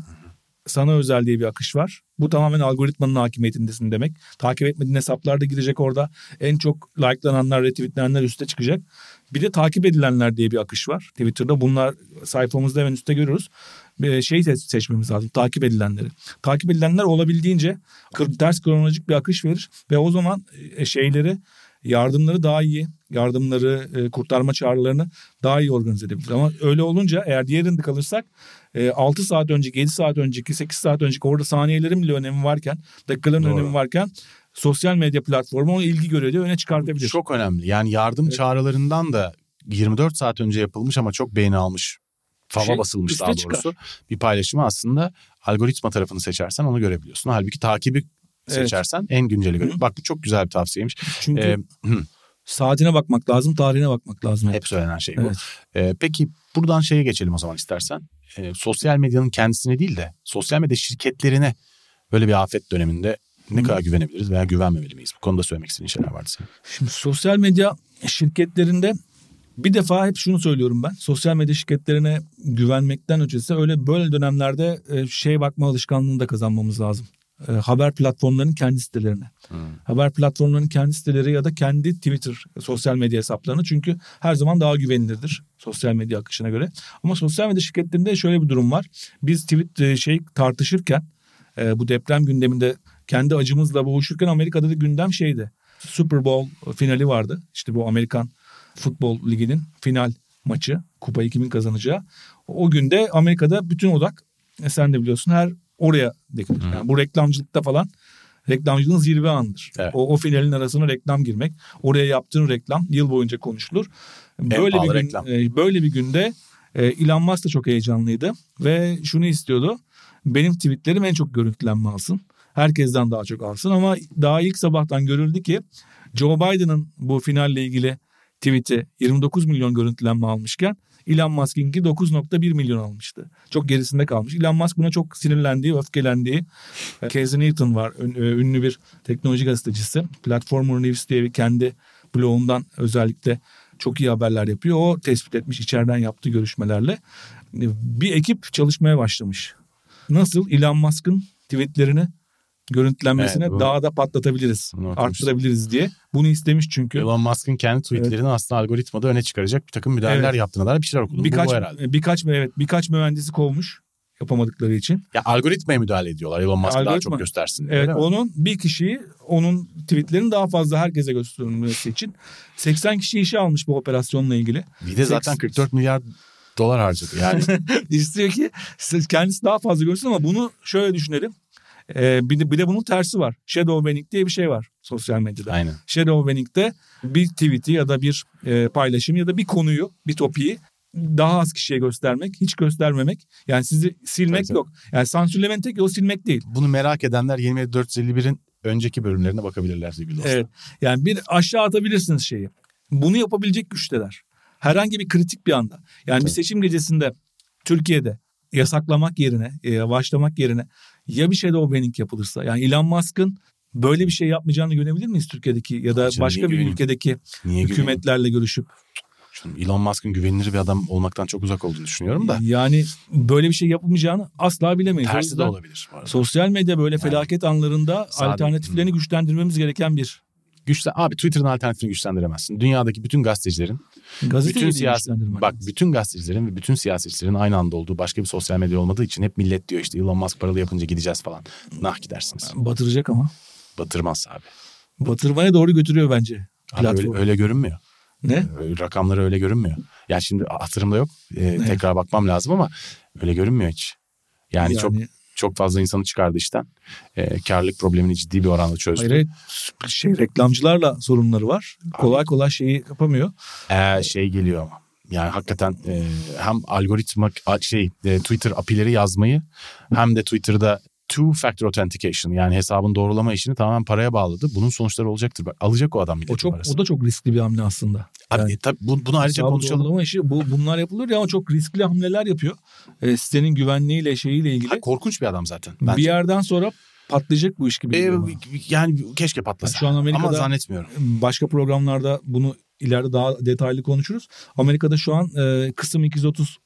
sana özel diye bir akış var. Bu tamamen algoritmanın hakimiyetindesin demek. Takip etmediğin hesaplar da girecek orada. En çok likelananlar, retweetlenenler üste çıkacak. Bir de takip edilenler diye bir akış var. Twitter'da bunlar sayfamızda hemen üstte görüyoruz. Şey seçmemiz lazım. Takip edilenleri. Takip edilenler olabildiğince ters kronolojik bir akış verir. Ve o zaman e, şeyleri yardımları daha iyi, yardımları, e, kurtarma çağrılarını daha iyi organize edebilir. Ama öyle olunca eğer diğerinde kalırsak e, 6 saat önceki, 7 saat önceki, 8 saat önceki orada saniyelerin bile önemi varken, dakikaların Doğru. önemi varken sosyal medya platformu onu ilgi görüyor diye öne çıkartabilir. Çok önemli. Yani yardım evet. çağrılarından da 24 saat önce yapılmış ama çok beğeni almış fava şey, basılmış daha doğrusu çıkar. bir paylaşımı aslında algoritma tarafını seçersen onu görebiliyorsun. Halbuki takibi seçersen evet. en günceli görüp bak bu çok güzel bir tavsiyeymiş. Çünkü ee, saatine bakmak lazım, tarihine bakmak lazım. Hep söylenen şey bu. Evet. Ee, peki buradan şeye geçelim o zaman istersen. Ee, sosyal medyanın kendisine değil de sosyal medya şirketlerine böyle bir afet döneminde ne kadar güvenebiliriz veya güvenmemeli miyiz? Bu konuda söylemek istediğin şeyler vardı senin. Şimdi sosyal medya şirketlerinde Bir defa hep şunu söylüyorum ben. Sosyal medya şirketlerine güvenmekten ötesi öyle böyle dönemlerde e, şey bakma alışkanlığını da kazanmamız lazım. E, haber platformlarının kendi sitelerine. Hmm. Haber platformlarının kendi siteleri ya da kendi Twitter sosyal medya hesaplarını çünkü her zaman daha güvenilirdir sosyal medya akışına göre. Ama sosyal medya şirketlerinde şöyle bir durum var. Biz tweet e, şey tartışırken bu deprem gündeminde kendi acımızla boğuşurken Amerika'da da gündem şeydi. Super Bowl finali vardı. İşte bu Amerikan Futbol Ligi'nin final maçı. Kupayı kimin kazanacağı. O günde Amerika'da bütün odak e sen de biliyorsun her oraya dikilir. Yani bu reklamcılıkta falan reklamcılığın zirve anıdır. Evet. O, o finalin arasına reklam girmek. Oraya yaptığın reklam yıl boyunca konuşulur. Böyle bir gün, reklam. E, böyle bir günde e, Elon Musk da çok heyecanlıydı ve şunu istiyordu. Benim tweetlerim en çok görüntülenme alsın. Herkesten daha çok alsın ama daha ilk sabahtan görüldü ki Joe Biden'ın bu finalle ilgili tweet'i 29 milyon görüntülenme almışken Elon Musk'inki 9.1 milyon almıştı. Çok gerisinde kalmış. Elon Musk buna çok sinirlendiği, öfkelendiği. E, Casey Newton var. E, ünlü bir teknoloji gazetecisi. Platformer News diye bir kendi blogundan özellikle çok iyi haberler yapıyor. O tespit etmiş içeriden yaptığı görüşmelerle. E, bir ekip çalışmaya başlamış. Nasıl Elon Musk'ın tweetlerini görüntülenmesine evet, daha da patlatabiliriz, arttırabiliriz diye. Bunu istemiş çünkü. Elon Musk'ın kendi tweetlerini evet. aslında algoritmada öne çıkaracak bir takım müdahaleler evet. yaptığına dair bir şeyler okudum. Birkaç, bu, bu herhalde. Birkaç, evet, birkaç mühendisi kovmuş yapamadıkları için. Ya algoritmaya müdahale ediyorlar Elon Musk daha çok göstersin. Evet onun bir kişiyi onun tweetlerini daha fazla herkese gösterilmesi için 80 kişi işe almış bu operasyonla ilgili. Bir de zaten 44 milyar dolar harcadı yani. İstiyor ki kendisi daha fazla görsün ama bunu şöyle düşünelim. Ee, bir, de, bir de bunun tersi var. Shadow banning diye bir şey var sosyal medyada. Aynen. Shadow banning'de bir tweet'i ya da bir e, paylaşım ya da bir konuyu, bir topiği daha az kişiye göstermek, hiç göstermemek. Yani sizi silmek Tabii. yok. Yani sansürlemenin tek yolu silmek değil. Bunu merak edenler 27451'in önceki bölümlerine bakabilirler sevgili dostlar. Evet. Yani bir aşağı atabilirsiniz şeyi. Bunu yapabilecek güçteler. Herhangi bir kritik bir anda. Yani Tabii. bir seçim gecesinde Türkiye'de yasaklamak yerine, başlamak yerine ya bir banning yapılırsa yani Elon Musk'ın böyle bir şey yapmayacağını görebilir miyiz Türkiye'deki ya da Canım, başka bir güveneyim? ülkedeki niye hükümetlerle güveneyim? görüşüp? Canım, Elon Musk'ın güvenilir bir adam olmaktan çok uzak olduğunu düşünüyorum da. Yani böyle bir şey yapılmayacağını asla bilemeyiz. Tersi de olabilir. Sosyal medya böyle felaket yani, anlarında alternatiflerini hmm. güçlendirmemiz gereken bir güçle abi Twitter'ın alternatifini güçlendiremezsin. Dünyadaki bütün gazetecilerin Gazete bütün siyasi bak bütün gazetecilerin ve bütün siyasetçilerin aynı anda olduğu başka bir sosyal medya olmadığı için hep millet diyor işte Elon Musk paralı yapınca gideceğiz falan. Nah gidersiniz. Batıracak ama. Batırmaz abi. Batırmaya doğru götürüyor bence. Abi öyle, öyle görünmüyor. Ne? Rakamları öyle görünmüyor. Yani şimdi hatırımda yok. Ee, tekrar bakmam lazım ama öyle görünmüyor hiç. Yani, yani çok çok fazla insanı çıkardı işten. E, karlılık problemini ciddi bir oranda çözdü. Hayır, şey reklamcılarla sorunları var. Kolay kolay şeyi yapamıyor. Ee, şey geliyor ama. Yani hakikaten e, hem algoritma şey e, Twitter apileri yazmayı hem de Twitter'da two factor authentication yani hesabın doğrulama işini tamamen paraya bağladı. Bunun sonuçları olacaktır. Bak, alacak o adam o çok parası. o da çok riskli bir hamle aslında. Abi yani, e, tabii bu, bunu ayrıca konuşalım. işi bu bunlar yapılır ya ama çok riskli hamleler yapıyor. E, sitenin güvenliğiyle şeyiyle ilgili. Ha, korkunç bir adam zaten. Bence. Bir yerden sonra patlayacak bu iş gibi. Ee, yani keşke patlasa. Yani şu an Amerika'da ama zannetmiyorum. Başka programlarda bunu ileride daha detaylı konuşuruz. Amerika'da şu an e, kısım 230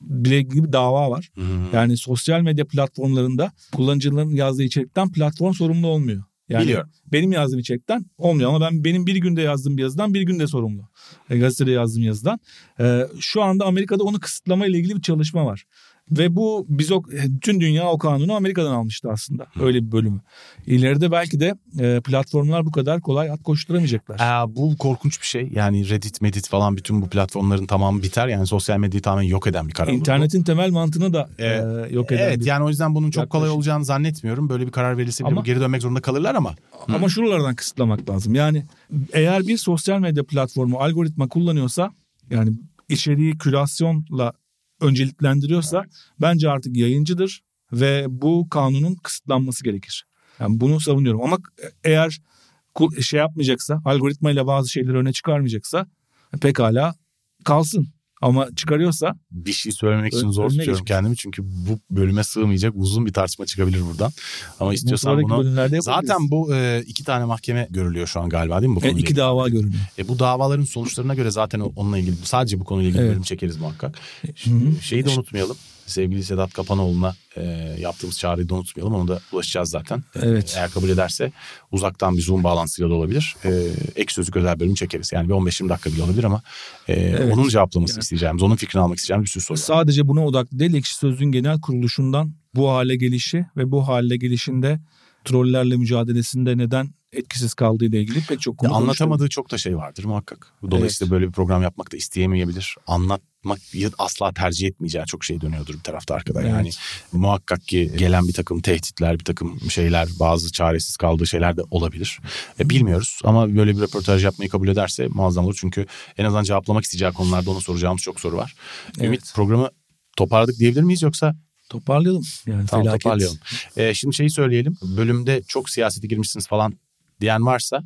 bile gibi dava var. Hı hı. Yani sosyal medya platformlarında kullanıcıların yazdığı içerikten platform sorumlu olmuyor. Yani Biliyorum. benim yazdığım içerikten olmuyor ama ben benim bir günde yazdığım bir yazıdan bir günde sorumlu. E, gazetede yazdığım yazıdan. E, şu anda Amerika'da onu kısıtlama ile ilgili bir çalışma var. Ve bu biz o tüm dünya o kanunu Amerika'dan almıştı aslında. Öyle bir bölümü. İleride belki de e, platformlar bu kadar kolay at koşturamayacaklar. Aa, bu korkunç bir şey. Yani Reddit, Medit falan bütün bu platformların tamamı biter. Yani sosyal medyayı tamamen yok eden bir karar. İnternetin bu. temel mantığını da e, yok eden Evet yani o yüzden bunun çok kolay olacağını zannetmiyorum. Böyle bir karar verilse bile ama, geri dönmek zorunda kalırlar ama. Ama Hı. şuralardan kısıtlamak lazım. Yani eğer bir sosyal medya platformu algoritma kullanıyorsa yani içeriği kürasyonla önceliklendiriyorsa evet. bence artık yayıncıdır ve bu kanunun kısıtlanması gerekir. Yani bunu savunuyorum ama eğer şey yapmayacaksa, algoritmayla bazı şeyleri öne çıkarmayacaksa pekala kalsın. Ama çıkarıyorsa bir şey söylemek için zor tutuyorum geçmiş. kendimi çünkü bu bölüme sığmayacak uzun bir tartışma çıkabilir buradan. Ama istiyorsan bu bunu zaten bu e, iki tane mahkeme görülüyor şu an galiba değil mi bu? E, iki dava görülüyor. E, bu davaların sonuçlarına göre zaten onunla ilgili sadece bu konuyla ilgili evet. bölüm çekeriz muhakkak. Hı-hı. Şeyi de unutmayalım sevgili Sedat Kapanoğlu'na e, yaptığımız çağrıyı da unutmayalım. Onu da ulaşacağız zaten. Evet. Eğer kabul ederse uzaktan bir Zoom bağlantısıyla da olabilir. E, ek sözlük özel bölüm çekeriz. Yani bir 15-20 dakika bile olabilir ama e, evet. onun cevaplamasını yani. isteyeceğimiz, onun fikrini almak isteyeceğimiz bir sürü soru Sadece buna odaklı değil. Ekşi Sözlüğün genel kuruluşundan bu hale gelişi ve bu hale gelişinde trollerle mücadelesinde neden etkisiz kaldığı ile ilgili pek çok konu Anlatamadığı çok da şey vardır muhakkak. Dolayısıyla evet. böyle bir program yapmak da isteyemeyebilir. Anlatmak asla tercih etmeyeceği çok şey dönüyordur bir tarafta arkada. Evet. Yani muhakkak ki gelen bir takım tehditler, bir takım şeyler, bazı çaresiz kaldığı şeyler de olabilir. E, bilmiyoruz ama böyle bir röportaj yapmayı kabul ederse muazzam olur. Çünkü en azından cevaplamak isteyeceği konularda ona soracağımız çok soru var. Evet. Ümit programı toparladık diyebilir miyiz yoksa Toparlayalım. Yani tamam felaket. toparlayalım. Ee, şimdi şeyi söyleyelim. Bölümde çok siyasete girmişsiniz falan diyen varsa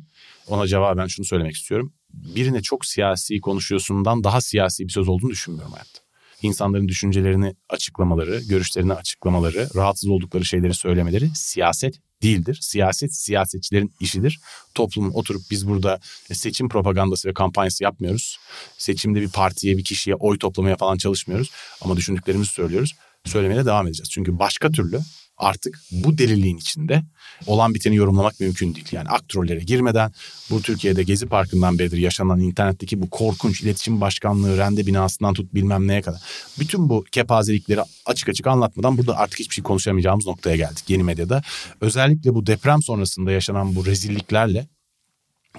ona cevaben şunu söylemek istiyorum. Birine çok siyasi konuşuyorsundan daha siyasi bir söz olduğunu düşünmüyorum hayatta. İnsanların düşüncelerini açıklamaları, görüşlerini açıklamaları, rahatsız oldukları şeyleri söylemeleri siyaset değildir. Siyaset siyasetçilerin işidir. Toplumun oturup biz burada seçim propagandası ve kampanyası yapmıyoruz. Seçimde bir partiye, bir kişiye oy toplamaya falan çalışmıyoruz. Ama düşündüklerimizi söylüyoruz. Söylemeye devam edeceğiz. Çünkü başka türlü artık bu deliliğin içinde olan biteni yorumlamak mümkün değil. Yani aktrollere girmeden bu Türkiye'de Gezi Parkı'ndan beridir yaşanan internetteki bu korkunç iletişim başkanlığı, rende binasından tut bilmem neye kadar. Bütün bu kepazelikleri açık açık anlatmadan burada artık hiçbir şey konuşamayacağımız noktaya geldik yeni medyada. Özellikle bu deprem sonrasında yaşanan bu rezilliklerle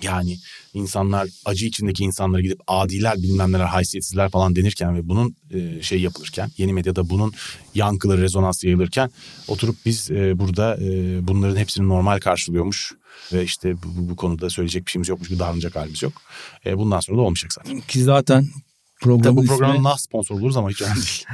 yani insanlar acı içindeki insanlara gidip adiler bilmem neler haysiyetsizler falan denirken ve bunun e, şey yapılırken yeni medyada bunun yankıları rezonans yayılırken oturup biz e, burada e, bunların hepsini normal karşılıyormuş ve işte bu, bu konuda söyleyecek bir şeyimiz yokmuş gibi davranacak halimiz yok. E, bundan sonra da olmayacak zaten. Ki zaten programın bu programın ismi... sponsor oluruz ama hiç önemli değil.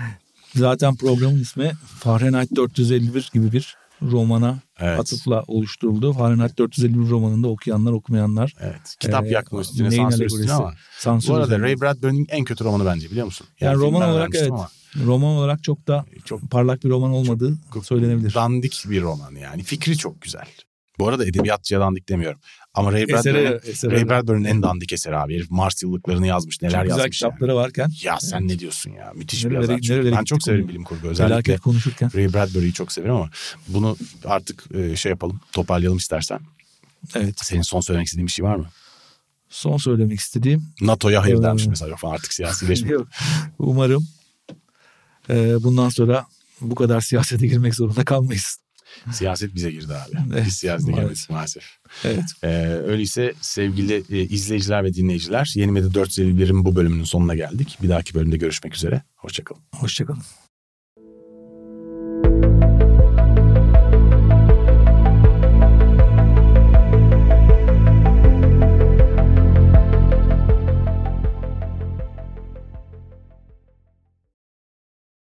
zaten programın ismi Fahrenheit 451 gibi bir romana evet. atıfla oluşturuldu. Fahrenheit 451 romanında okuyanlar okumayanlar. Evet. Kitap e, yakma üstüne sansür üstüne ama. Sansür Bu arada üzerine. Ray Bradbury'nin en kötü romanı bence biliyor musun? Yani, yani roman olarak evet. Ama. Roman olarak çok da çok parlak bir roman olmadığı çok, söylenebilir. Dandik bir roman yani. Fikri çok güzel. Bu arada edebiyatçıya dandik demiyorum. Ama Ray Bradbury'nin Ray Bradbury'nin en dandik eseri abi. Herif Mars yıllıklarını yazmış. Neler çok yazmış. Güzel kitapları yani. varken. Ya sen evet. ne diyorsun ya? Müthiş nerelere, bir yazar. Nerelere ben çok severim bilim kurgu. Özellikle konuşurken. Ray Bradbury'yi çok severim ama bunu artık e, şey yapalım. Toparlayalım istersen. Evet. Senin son söylemek istediğin bir şey var mı? Son söylemek istediğim. NATO'ya hayır ee, dermiş mesela falan artık siyasileşmiyor. Umarım e, bundan sonra bu kadar siyasete girmek zorunda kalmayız. Siyaset bize girdi abi. Evet, Biz siyasete girmedik maalesef. Evet. Ee, öyleyse sevgili e, izleyiciler ve dinleyiciler Yeni Medya 451'in bu bölümünün sonuna geldik. Bir dahaki bölümde görüşmek üzere. Hoşçakalın. Hoşçakalın.